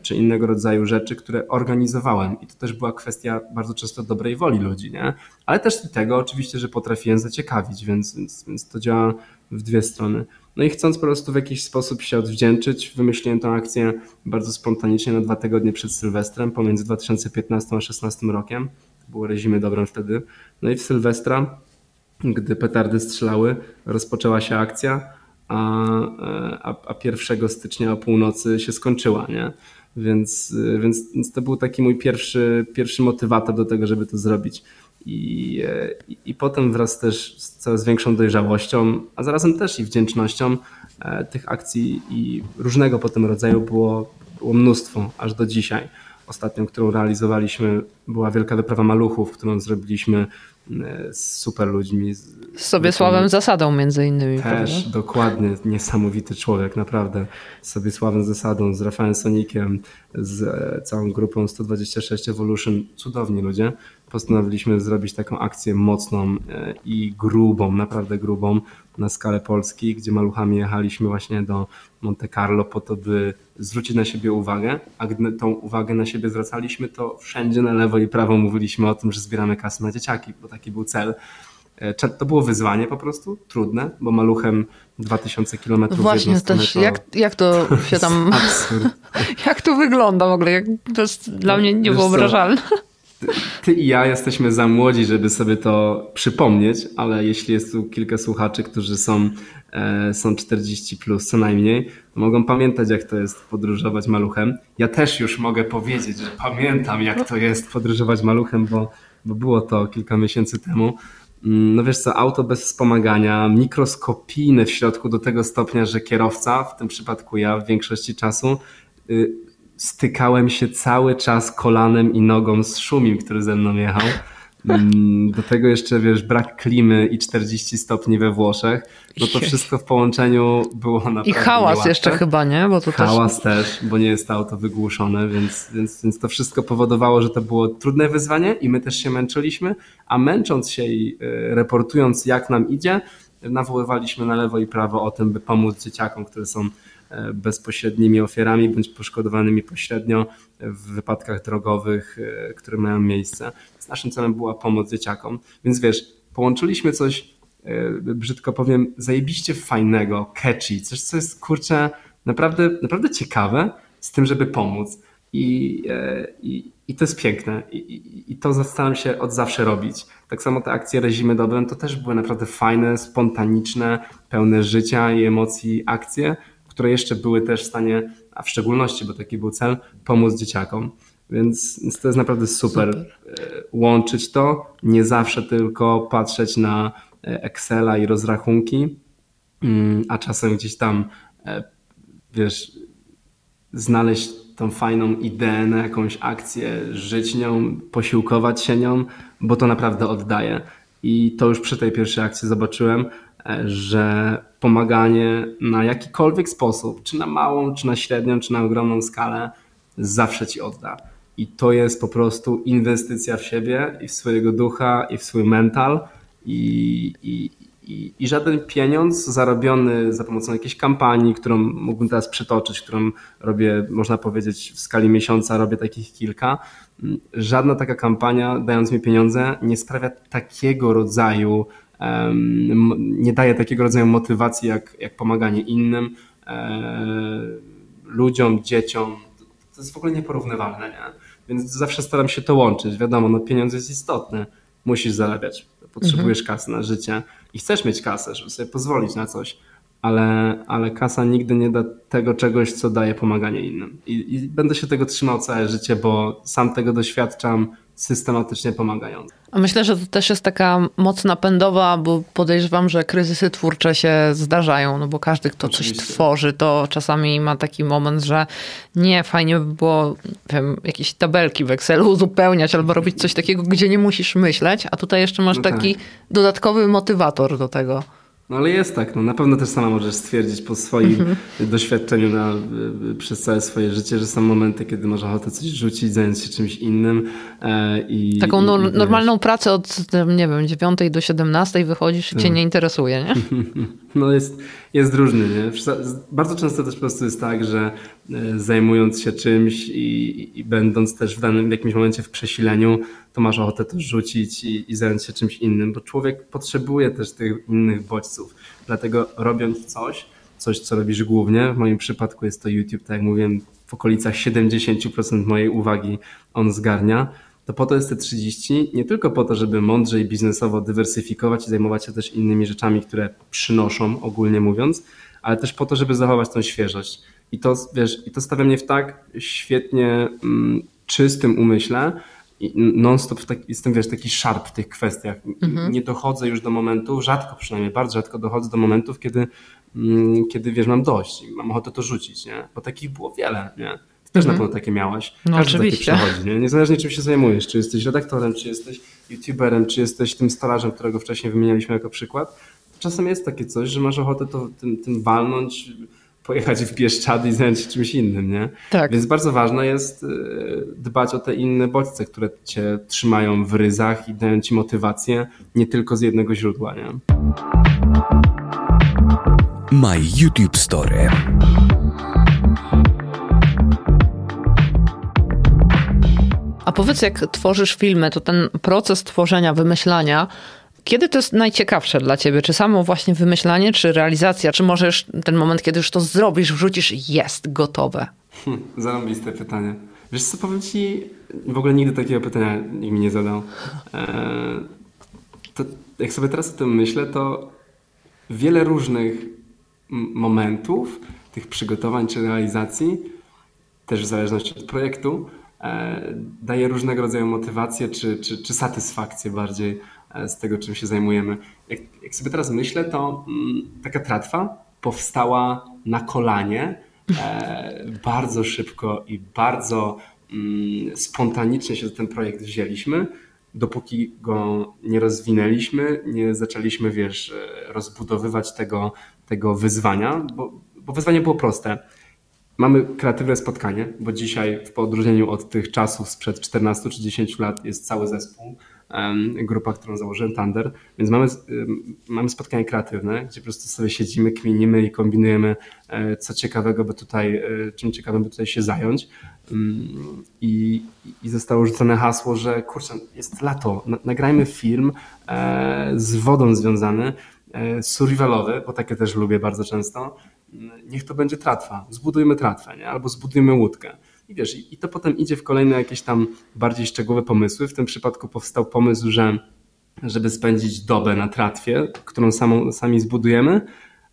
czy innego rodzaju rzeczy, które organizowałem. I to też była kwestia bardzo często dobrej woli ludzi, nie? ale też tego oczywiście, że potrafiłem zaciekawić, więc, więc, więc to działa w dwie strony. No i chcąc po prostu w jakiś sposób się odwdzięczyć, wymyśliłem tę akcję bardzo spontanicznie na dwa tygodnie przed Sylwestrem, pomiędzy 2015 a 2016 rokiem. Było rezimy dobrem wtedy. No i w Sylwestra, gdy petardy strzelały, rozpoczęła się akcja a, a, a 1 stycznia o północy się skończyła, nie? Więc, więc, więc to był taki mój pierwszy, pierwszy motywator do tego, żeby to zrobić. I, i, I, potem wraz też z coraz większą dojrzałością, a zarazem też i wdzięcznością e, tych akcji i różnego potem rodzaju było, było mnóstwo, aż do dzisiaj. Ostatnią, którą realizowaliśmy, była Wielka Wyprawa Maluchów, którą zrobiliśmy z super ludźmi. Z, sobie sławem zasadą między innymi. Też, prawda? dokładnie, niesamowity człowiek, naprawdę. Z sobie sławem zasadą, z Rafałem Sonikiem, z e, całą grupą 126 Evolution, cudowni ludzie. Postanowiliśmy zrobić taką akcję mocną e, i grubą, naprawdę grubą na skalę Polski, gdzie maluchami jechaliśmy właśnie do Monte Carlo po to, by zwrócić na siebie uwagę, a gdy tą uwagę na siebie zwracaliśmy, to wszędzie na lewo i prawo mówiliśmy o tym, że zbieramy kasę na dzieciaki, bo taki był cel. E, to było wyzwanie po prostu, trudne, bo maluchem 2000 km Właśnie też, to, jak, jak to [LAUGHS] się tam... [LAUGHS] jak to wygląda w ogóle? Jak, to jest dla mnie niewyobrażalne. Ty, ty, i ja jesteśmy za młodzi, żeby sobie to przypomnieć, ale jeśli jest tu kilka słuchaczy, którzy są, e, są 40 plus co najmniej, to mogą pamiętać, jak to jest podróżować maluchem. Ja też już mogę powiedzieć, że pamiętam, jak to jest podróżować maluchem, bo, bo było to kilka miesięcy temu. Mm, no wiesz co, auto bez wspomagania, mikroskopijne w środku do tego stopnia, że kierowca, w tym przypadku ja w większości czasu, y, stykałem się cały czas kolanem i nogą z Szumim, który ze mną jechał. Mm, do tego jeszcze, wiesz, brak klimy i 40 stopni we Włoszech. No to wszystko w połączeniu było naprawdę I hałas niełatwe. jeszcze chyba, nie? Bo to hałas też... też, bo nie jest auto wygłuszone, więc, więc, więc to wszystko powodowało, że to było trudne wyzwanie i my też się męczyliśmy, a męcząc się i e, reportując jak nam idzie, nawoływaliśmy na lewo i prawo o tym, by pomóc dzieciakom, które są bezpośrednimi ofiarami bądź poszkodowanymi pośrednio w wypadkach drogowych, e, które mają miejsce. Z naszym celem była pomoc dzieciakom. Więc wiesz, połączyliśmy coś, e, brzydko powiem, zajebiście fajnego, catchy, coś, co jest kurczę naprawdę, naprawdę ciekawe z tym, żeby pomóc. I, i, i to jest piękne. I, i, I, to staram się od zawsze robić. Tak samo te akcje Rezimy Dobrem to też były naprawdę fajne, spontaniczne, pełne życia i emocji akcje, które jeszcze były też w stanie, a w szczególności, bo taki był cel, pomóc dzieciakom. Więc, więc to jest naprawdę super, super, e, łączyć to, nie zawsze tylko patrzeć na e, Excela i rozrachunki, mm, a czasem gdzieś tam, e, wiesz, znaleźć tą fajną ideę na jakąś akcję, żyć nią, posiłkować się nią, bo to naprawdę oddaje. I to już przy tej pierwszej akcji zobaczyłem, że pomaganie na jakikolwiek sposób, czy na małą, czy na średnią, czy na ogromną skalę, zawsze ci odda. I to jest po prostu inwestycja w siebie i w swojego ducha i w swój mental. I, i, i, i żaden pieniądz zarobiony za pomocą jakiejś kampanii, którą mógłbym teraz przytoczyć, którą robię, można powiedzieć, w skali miesiąca robię takich kilka. Żadna taka kampania, dając mi pieniądze, nie sprawia takiego rodzaju nie daje takiego rodzaju motywacji jak, jak pomaganie innym, e, ludziom, dzieciom. To jest w ogóle nieporównywalne, nie? Więc zawsze staram się to łączyć. Wiadomo, no pieniądz jest istotny, musisz zarabiać, potrzebujesz mhm. kasy na życie i chcesz mieć kasę, żeby sobie pozwolić na coś, ale, ale kasa nigdy nie da tego czegoś, co daje pomaganie innym. I, I, będę się tego trzymał całe życie, bo sam tego doświadczam, systematycznie pomagające. A myślę, że to też jest taka moc napędowa, bo podejrzewam, że kryzysy twórcze się zdarzają, no bo każdy, kto Oczywiście. coś tworzy, to czasami ma taki moment, że nie, fajnie by było wiem, jakieś tabelki w Excelu uzupełniać albo robić coś takiego, gdzie nie musisz myśleć, a tutaj jeszcze masz no taki tak. dodatkowy motywator do tego. No ale jest tak, no na pewno też sama możesz stwierdzić po swoim mhm. [LAUGHS] doświadczeniu na, przez całe swoje życie, że są momenty, kiedy masz ochotę coś rzucić, zająć się czymś innym. E, i, Taką no, i, normalną wiesz. pracę od, nie wiem, 9 do 17 wychodzisz i cię no. nie interesuje, nie? [LAUGHS] No jest, jest różny, nie? Bardzo często też po prostu jest tak, że e, zajmując się czymś i, i będąc też w danym w jakimś momencie w przesileniu, to masz ochotę to rzucić i, i zająć się czymś innym, bo człowiek potrzebuje też tych innych bodźców. Dlatego robiąc coś, coś co robisz głównie, w moim przypadku jest to YouTube, tak jak mówiłem, w okolicach 70% mojej uwagi on zgarnia, to po to jest te 30, nie tylko po to, żeby mądrzej biznesowo dywersyfikować i zajmować się też innymi rzeczami, które przynoszą, ogólnie mówiąc, ale też po to, żeby zachować tą świeżość. I to, wiesz, i to stawia mnie w tak świetnie mm, czystym umyśle, non-stop tak, jestem, wiesz, taki szarp w tych kwestiach. Mhm. Nie dochodzę już do momentów, rzadko przynajmniej, bardzo rzadko dochodzę do momentów, kiedy, mm, kiedy wiesz, mam dość i mam ochotę to rzucić, nie? Bo takich było wiele, nie? Ty też mhm. na pewno takie miałaś. No Każdy oczywiście. Takie przechodzi, nie? Niezależnie czym się zajmujesz, czy jesteś redaktorem, czy jesteś youtuberem, czy jesteś tym stolarzem, którego wcześniej wymienialiśmy jako przykład. Czasem jest takie coś, że masz ochotę to tym, tym walnąć, pojechać w Bieszczady i zająć się czymś innym, nie? Tak. Więc bardzo ważne jest y, dbać o te inne bodźce, które cię trzymają w ryzach i dają ci motywację nie tylko z jednego źródła, nie? My YouTube Story. A powiedz, jak tworzysz filmy, to ten proces tworzenia, wymyślania, kiedy to jest najciekawsze dla ciebie? Czy samo właśnie wymyślanie, czy realizacja? Czy możesz ten moment, kiedy już to zrobisz, wrzucisz, jest gotowe? Hmm, zarąbiste pytanie. Wiesz co, powiem ci, w ogóle nigdy takiego pytania nikt mi nie zadał. Eee, to jak sobie teraz o tym myślę, to wiele różnych momentów, tych przygotowań czy realizacji, też w zależności od projektu, daje różnego rodzaju motywację czy, czy, czy satysfakcję bardziej E, z tego, czym się zajmujemy. Jak, jak sobie teraz myślę, to mm, taka tratwa powstała na kolanie e, [LAUGHS] bardzo szybko i bardzo mm, spontanicznie się do ten projekt wzięliśmy, dopóki go nie rozwinęliśmy, nie zaczęliśmy, wiesz, e, rozbudowywać tego, tego wyzwania, bo, bo wyzwanie było proste. Mamy kreatywne spotkanie, bo dzisiaj w odróżnieniu od tych czasów sprzed 14 czy 10 lat jest cały zespół grupa, którą założyłem, Thunder, więc mamy, mamy spotkanie kreatywne, gdzie po prostu sobie siedzimy, kminimy i kombinujemy, e, co ciekawego by tutaj, e, czym ciekawym by tutaj się zająć. I, i zostało rzucone hasło, że kurczę, jest lato, nagrajmy film e, z wodą związany, survivalowy, bo takie też lubię bardzo często. Niech to będzie tratwa, zbudujmy tratwę, nie? albo zbudujmy łódkę. I wiesz, i to potem idzie w kolejne jakieś tam bardziej szczegółowe pomysły. W tym przypadku powstał pomysł, że żeby spędzić dobę na tratwie, którą samą, sami zbudujemy,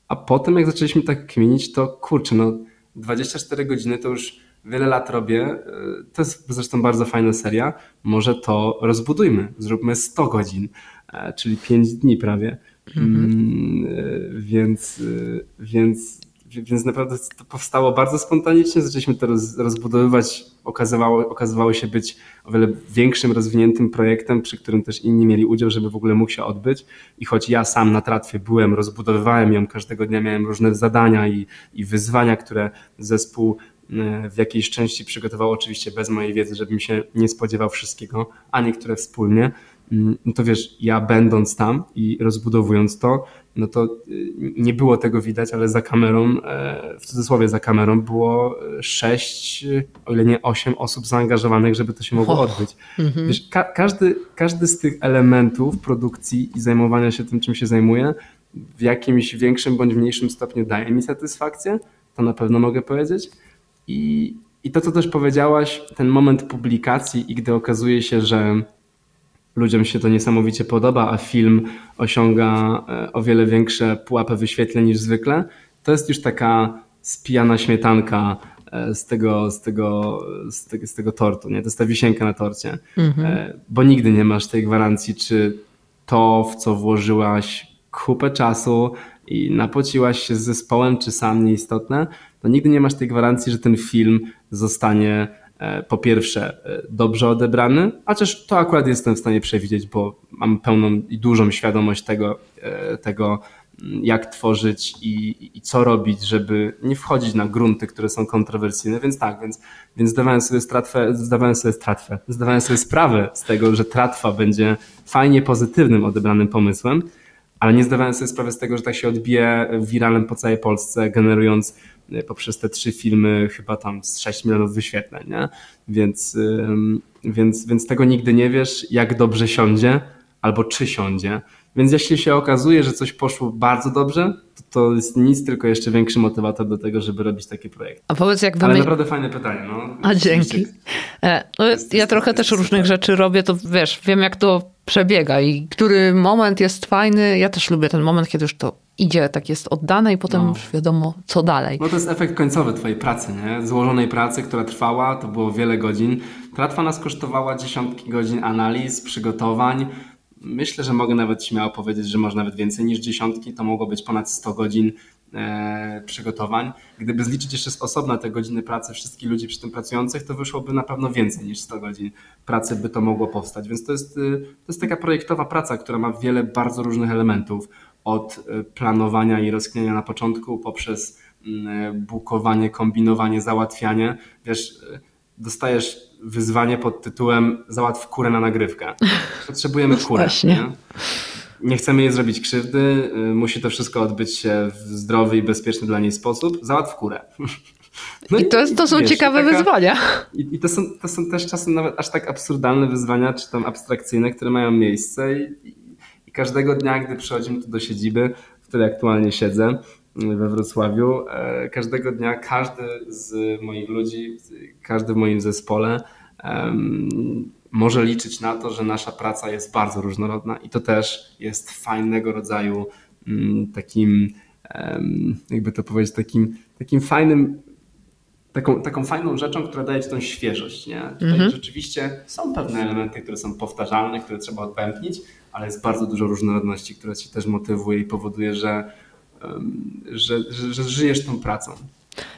a potem jak zaczęliśmy tak kminić, to kurczę, no 24 godziny to już wiele lat robię. To jest zresztą bardzo fajna seria. Może to rozbudujmy, zróbmy 100 godzin, e, czyli 5 dni prawie. Mhm. Mm, e, więc, e, więc więc naprawdę to powstało bardzo spontanicznie, zaczęliśmy to roz, rozbudowywać. Okazywało, okazywało się być o wiele większym, rozwiniętym projektem, przy którym też inni mieli udział, żeby w ogóle mógł się odbyć. I choć ja sam na tratwie byłem, rozbudowywałem ją, każdego dnia miałem różne zadania i, i wyzwania, które zespół e, w jakiejś części przygotował, oczywiście bez mojej wiedzy, żebym się nie spodziewał wszystkiego, a niektóre wspólnie, mm, no to wiesz, ja będąc tam i rozbudowując to, no to y, nie było tego widać, ale za kamerą, e, w cudzysłowie za kamerą było sześć, o ile nie osiem osób zaangażowanych, żeby to się mogło odbyć. Mhm. Wiesz, ka każdy, każdy z tych elementów produkcji i zajmowania się tym, czym się zajmuję, w jakimś większym bądź mniejszym stopniu daje mi satysfakcję, to na pewno mogę powiedzieć. I, i to, co też powiedziałaś, ten moment publikacji i gdy okazuje się, że ludziom się to niesamowicie podoba, a film osiąga e, o wiele większe pułapy wyświetleń niż zwykle, to jest już taka spijana śmietanka, e, z tego, z tego, z tego, z tego tortu, nie? To jest ta wisienka na torcie, mhm. bo nigdy nie masz tej gwarancji, czy to, w co włożyłaś kupę czasu i napociłaś się z zespołem, czy sam nieistotne, to nigdy nie masz tej gwarancji, że ten film zostanie E, po pierwsze e, dobrze odebrany, a też to akurat jestem w stanie przewidzieć, bo mam pełną i dużą świadomość tego, e, tego mm, jak tworzyć i, i co robić, żeby nie wchodzić na grunty, które są kontrowersyjne, więc tak, więc, więc zdawałem sobie stratwę, zdawałem sobie stratwę, zdawałem sobie sprawę z tego, że tratwa będzie fajnie pozytywnym odebranym pomysłem, ale nie zdawałem sobie sprawy z tego, że tak się odbije wiralem po całej Polsce, generując Y, poprzez te trzy filmy chyba tam z 6 milionów wyświetleń, nie? Więc, więc, więc tego nigdy nie wiesz, jak dobrze siądzie albo czy siądzie. Więc jeśli się okazuje, że coś poszło bardzo dobrze, to, to jest nic, tylko jeszcze większy motywator do tego, żeby robić taki projekt. A powiedz, jak Ale naprawdę fajne pytanie. No. A dzięki. E, no, ja trochę też różnych rzeczy robię, to wiesz, wiem jak to przebiega i który moment jest fajny. Ja też lubię ten moment, kiedy już to idzie, tak jest oddane i potem no. już wiadomo, co dalej. No to jest efekt końcowy twojej pracy, nie? Złożonej pracy, która trwała, to było wiele godzin. Tratwa nas kosztowała dziesiątki godzin analiz, przygotowań. Myślę, że mogę nawet śmiało powiedzieć, że może nawet więcej niż dziesiątki. To mogło być ponad 100 godzin e, przygotowań. Gdyby zliczyć jeszcze z osobna te godziny pracy wszystkich ludzi przy tym pracujących, to wyszłoby na pewno więcej niż 100 godzin pracy by to mogło powstać. Więc to jest, y, to jest taka projektowa praca, która ma wiele bardzo różnych elementów od e, planowania i rozknienia na początku poprzez mm, e, bukowanie, kombinowanie, załatwianie. Wiesz, e, dostajesz wyzwanie pod tytułem załatw kurę na nagrywkę. Potrzebujemy no kurę. Nie? nie chcemy jej zrobić krzywdy, musi to wszystko odbyć się w zdrowy i bezpieczny dla niej sposób. Załatw kurę. No I to, jest, to są wiesz, ciekawe taka, wyzwania. I, I, to, są, to są też czasem nawet aż tak absurdalne wyzwania, czy tam abstrakcyjne, które mają miejsce i, każdego dnia, gdy przychodzimy tu do siedziby, w której aktualnie siedzę we Wrocławiu, e, każdego dnia każdy z moich ludzi, każdy w moim zespole może liczyć na to, że nasza praca jest bardzo różnorodna i to też jest fajnego rodzaju mm, takim, jakby to powiedzieć, takim, takim fajnym taką, taką fajną rzeczą, która daje ci tą świeżość. Nie? Tutaj mhm. rzeczywiście są pewne elementy, które są powtarzalne, które trzeba odpętnić, ale jest bardzo dużo różnorodności, która ci też motywuje i powoduje, że, że, że, że żyjesz tą pracą.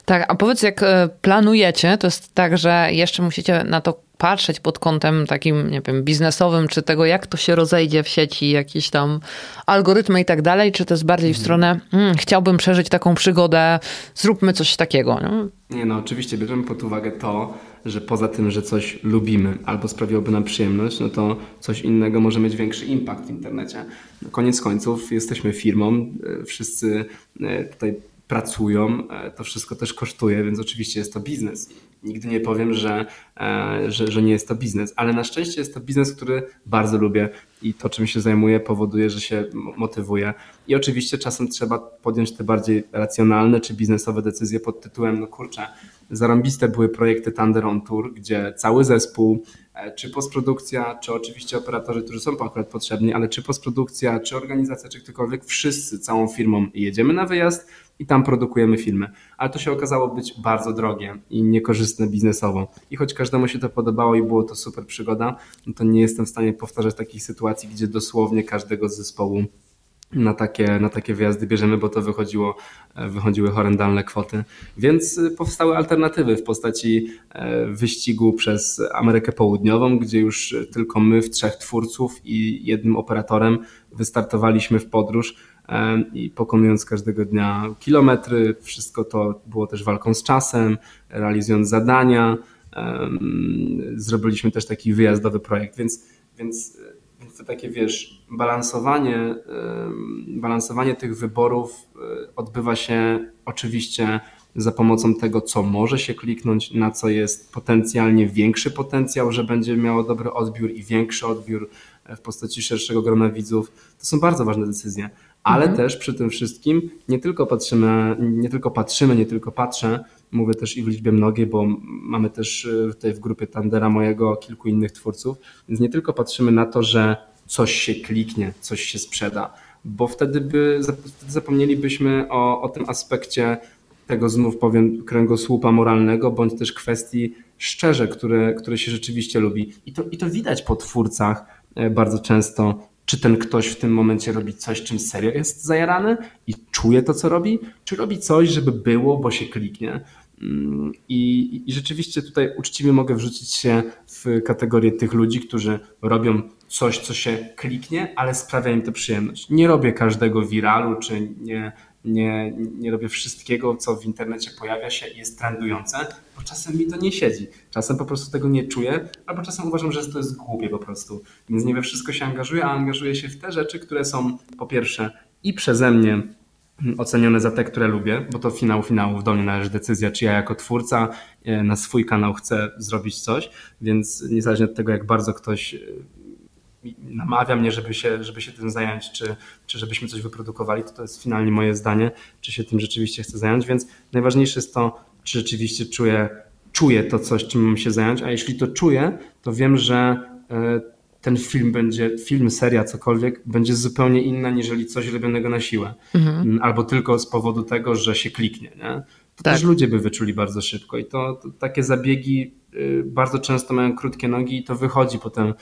Tak, a powiedz, jak e, planujecie, to jest tak, że jeszcze musicie na to patrzeć pod kątem takim, nie wiem, biznesowym, czy tego, jak to się rozejdzie w sieci, jakieś tam algorytmy i tak dalej, czy to jest bardziej w mhm. stronę, hmm, chciałbym przeżyć taką przygodę, zróbmy coś takiego. Nie? nie, no oczywiście bierzemy pod uwagę to, że poza tym, że coś lubimy albo sprawiłoby nam przyjemność, no to coś innego może mieć większy impact w internecie. No koniec końców jesteśmy firmą, e, wszyscy e, tutaj pracują, e, to wszystko też kosztuje, więc oczywiście jest to biznes. Nigdy nie powiem, że, że, że nie jest to biznes, ale na szczęście jest to biznes, który bardzo lubię i to, czym się zajmuję, powoduje, że się motywuje. I oczywiście czasem trzeba podjąć te bardziej racjonalne czy biznesowe decyzje pod tytułem, no kurczę, zarąbiste były projekty Thunder on Tour, gdzie cały zespół, e, czy postprodukcja, czy oczywiście operatorzy, którzy są akurat potrzebni, ale czy postprodukcja, czy organizacja, czy ktokolwiek, wszyscy całą firmą jedziemy na wyjazd i tam produkujemy filmy. Ale to się okazało być bardzo drogie i niekorzystne biznesowo. I choć każdemu się to podobało i było to super przygoda, no to nie jestem w stanie powtarzać takich sytuacji, gdzie dosłownie każdego z zespołu na takie, na takie wyjazdy bierzemy, bo to wychodziło, wychodziły horrendalne kwoty. Więc e, powstały alternatywy w postaci e, wyścigu przez Amerykę Południową, gdzie już tylko my w trzech twórców i jednym operatorem wystartowaliśmy w podróż i pokonując każdego dnia kilometry. Wszystko to było też walką z czasem, realizując zadania. Zrobiliśmy też taki wyjazdowy projekt, więc, więc to takie, wiesz, balansowanie, balansowanie tych wyborów e, odbywa się oczywiście za pomocą tego, co może się kliknąć, na co jest potencjalnie większy potencjał, że będzie miało dobry odbiór i większy odbiór e, w postaci szerszego grona widzów. To są bardzo ważne decyzje, ale mhm. też przy tym wszystkim nie tylko patrzymy, nie tylko patrzymy, nie tylko patrzę, mówię też i w liczbie mnogiej, bo mamy też e, tutaj w grupie Tandera mojego kilku innych twórców, więc nie tylko patrzymy na to, że coś się kliknie, coś się sprzeda, bo wtedy by zapomnielibyśmy o, o tym aspekcie tego znów powiem kręgosłupa moralnego, bądź też kwestii szczerze, które, które się rzeczywiście lubi. I to, I to widać po twórcach e, bardzo często, czy ten ktoś w tym momencie robi coś, czym serio jest zajarany i czuje to, co robi, czy robi coś, żeby było, bo się kliknie. Mm, I, I rzeczywiście tutaj uczciwie mogę wrzucić się w kategorię tych ludzi, którzy robią coś, co się kliknie, ale sprawia im to przyjemność. Nie robię każdego wiralu, czy nie, nie, nie robię wszystkiego, co w internecie pojawia się i jest trendujące, bo czasem mi to nie siedzi. Czasem po prostu tego nie czuję, albo czasem uważam, że to jest głupie po prostu. Więc nie we wszystko się angażuję, a angażuję się w te rzeczy, które są po pierwsze i przeze mnie ocenione za te, które lubię, bo to finał finałów do mnie należy decyzja, czy ja jako twórca e, na swój kanał chcę zrobić coś, więc niezależnie od tego, jak bardzo ktoś e, namawia mnie, żeby się, żeby się tym zająć, czy, czy żebyśmy coś wyprodukowali, to to jest finalnie moje zdanie, czy się tym rzeczywiście chcę zająć, więc najważniejsze jest to, czy rzeczywiście czuję, czuję to coś, czym mam się zająć, a jeśli to czuję, to wiem, że e, ten film będzie, film, seria, cokolwiek, będzie zupełnie inna, niżeli coś robionego na siłę. Mhm. Mm, albo tylko z powodu tego, że się kliknie. Nie? To tak. też ludzie by wyczuli bardzo szybko i to, to, takie zabiegi bardzo często mają krótkie nogi i to wychodzi potem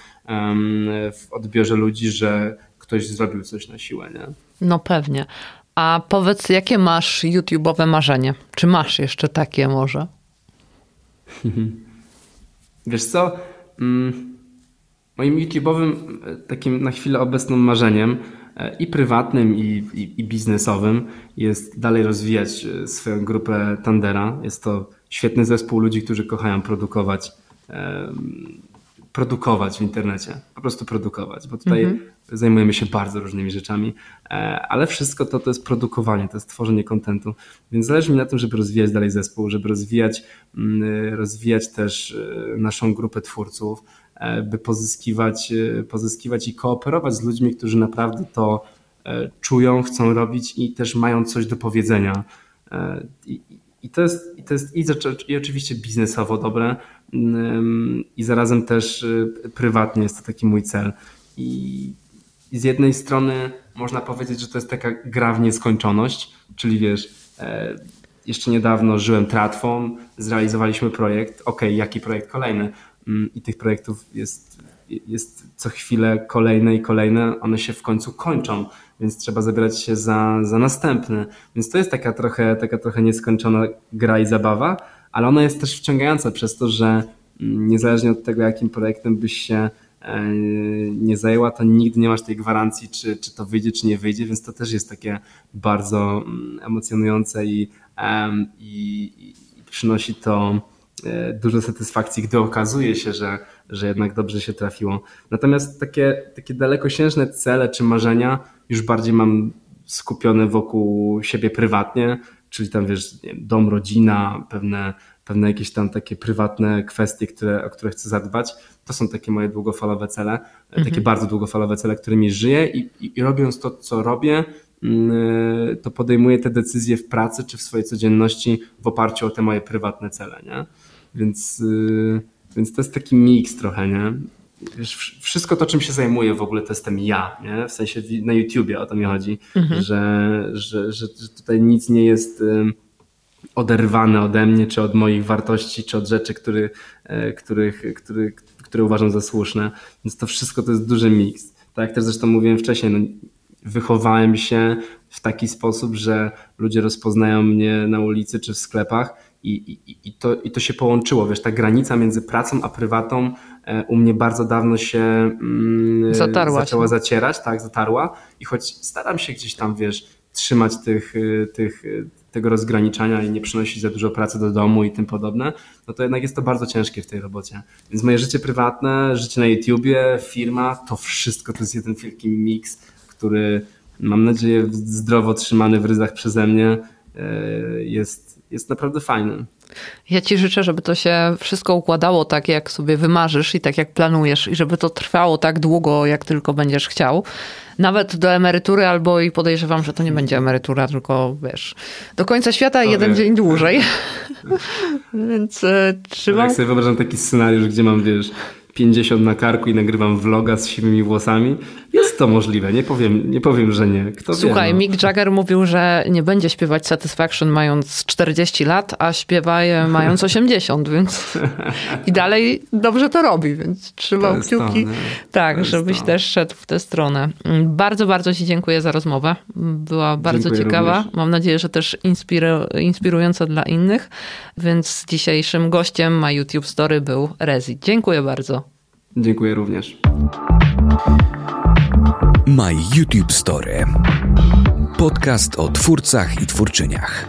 w odbiorze ludzi, że ktoś zrobił coś na siłę. Nie? No pewnie. A powiedz, jakie masz YouTube'owe marzenie? Czy masz jeszcze takie może? [LAUGHS] Wiesz co? Mm Moim YouTube'owym e, takim na chwilę obecną marzeniem e, i prywatnym, i, i, i, biznesowym jest dalej rozwijać e, swoją grupę Tandera. Jest to świetny zespół ludzi, którzy kochają produkować, produkować w internecie. Po prostu produkować, bo tutaj mhm. zajmujemy się bardzo różnymi rzeczami, ale wszystko to to jest produkowanie, to jest tworzenie kontentu. Więc zależy mi na tym, żeby rozwijać dalej zespół, żeby rozwijać, rozwijać też naszą grupę twórców, E, by pozyskiwać, e, pozyskiwać i kooperować z ludźmi, którzy naprawdę to e, czują, chcą robić i też mają coś do powiedzenia. I, i to jest, i, to jest i, i oczywiście biznesowo dobre, i zarazem też prywatnie jest to taki mój cel. I, I z jednej strony można powiedzieć, że to jest taka gra w nieskończoność, czyli wiesz, jeszcze niedawno żyłem tratwą, zrealizowaliśmy projekt, ok, jaki projekt kolejny? I tych projektów jest, jest co chwilę kolejne i kolejne, one się w końcu kończą, więc trzeba zabierać się za, za następny. Więc to jest taka trochę, taka trochę nieskończona gra i zabawa, ale ona jest też wciągająca przez to, że mm, niezależnie od tego, jakim projektem byś się e, nie zajęła, to nigdy nie masz tej gwarancji, czy, czy to wyjdzie, czy nie wyjdzie, więc to też jest takie bardzo mm, emocjonujące i, i, i przynosi to E, dużo satysfakcji, gdy okazuje się, że, że jednak dobrze się trafiło. Natomiast takie, takie dalekosiężne cele czy marzenia już bardziej mam skupione wokół siebie prywatnie, czyli tam wiesz, dom, rodzina, pewne, pewne jakieś tam takie prywatne kwestie, które, o które chcę zadbać. To są takie moje długofalowe cele, mhm. takie bardzo długofalowe cele, którymi żyję i, i, i robiąc to, co robię, mm, e, to podejmuję te decyzje w pracy czy w swojej codzienności w oparciu o te moje prywatne cele. Nie? Więc, y, więc to jest taki miks trochę, nie? Wiesz, wszystko to, czym się zajmuję w ogóle, to jestem ja, nie? W sensie na YouTubie o to mi chodzi, mhm. że, że, że, że tutaj nic nie jest oderwane ode mnie, czy od moich wartości, czy od rzeczy, który, e, których, który, które uważam za słuszne. Więc to wszystko to jest duży miks. Tak jak też zresztą mówiłem wcześniej, no, wychowałem się w taki sposób, że ludzie rozpoznają mnie na ulicy czy w sklepach i, i, i, to, i to się połączyło, wiesz, ta granica między pracą a prywatą e, u mnie bardzo dawno się mm, Zatarła zaczęła się. zacierać, tak, zatarła i choć staram się gdzieś tam, wiesz, trzymać tych, e, tych, e, tego rozgraniczania i nie przynosić za dużo pracy do domu i tym podobne, no to jednak jest to bardzo ciężkie w tej robocie. Więc moje życie prywatne, życie na YouTubie, firma, to wszystko to jest jeden wielki miks, który mam nadzieję zdrowo trzymany w ryzach przeze mnie jest jest naprawdę fajny. Ja ci życzę, żeby to się wszystko układało tak, jak sobie wymarzysz i tak, jak planujesz, i żeby to trwało tak długo, jak tylko będziesz chciał. Nawet do emerytury, albo i podejrzewam, że to nie będzie emerytura, tylko wiesz, do końca świata to jeden wie. dzień dłużej. [LAUGHS] Więc e, trzymam. Jak sobie wyobrażam taki scenariusz, gdzie mam, wiesz, 50 na karku i nagrywam vloga z siwymi włosami. Jest to możliwe, nie powiem, nie powiem że nie. Kto Słuchaj, wie, no. Mick Jagger mówił, że nie będzie śpiewać Satisfaction mając 40 lat, a śpiewa je mając [LAUGHS] 80, więc i dalej dobrze to robi, więc trzymał kciuki. To, tak, żebyś to. też szedł w tę stronę. Bardzo, bardzo Ci dziękuję za rozmowę. Była bardzo dziękuję ciekawa. Również. Mam nadzieję, że też inspiru inspirująca dla innych, więc dzisiejszym gościem ma YouTube Story był Rezi. Dziękuję bardzo. Dziękuję również. My YouTube Story. Podcast o twórcach i twórczyniach.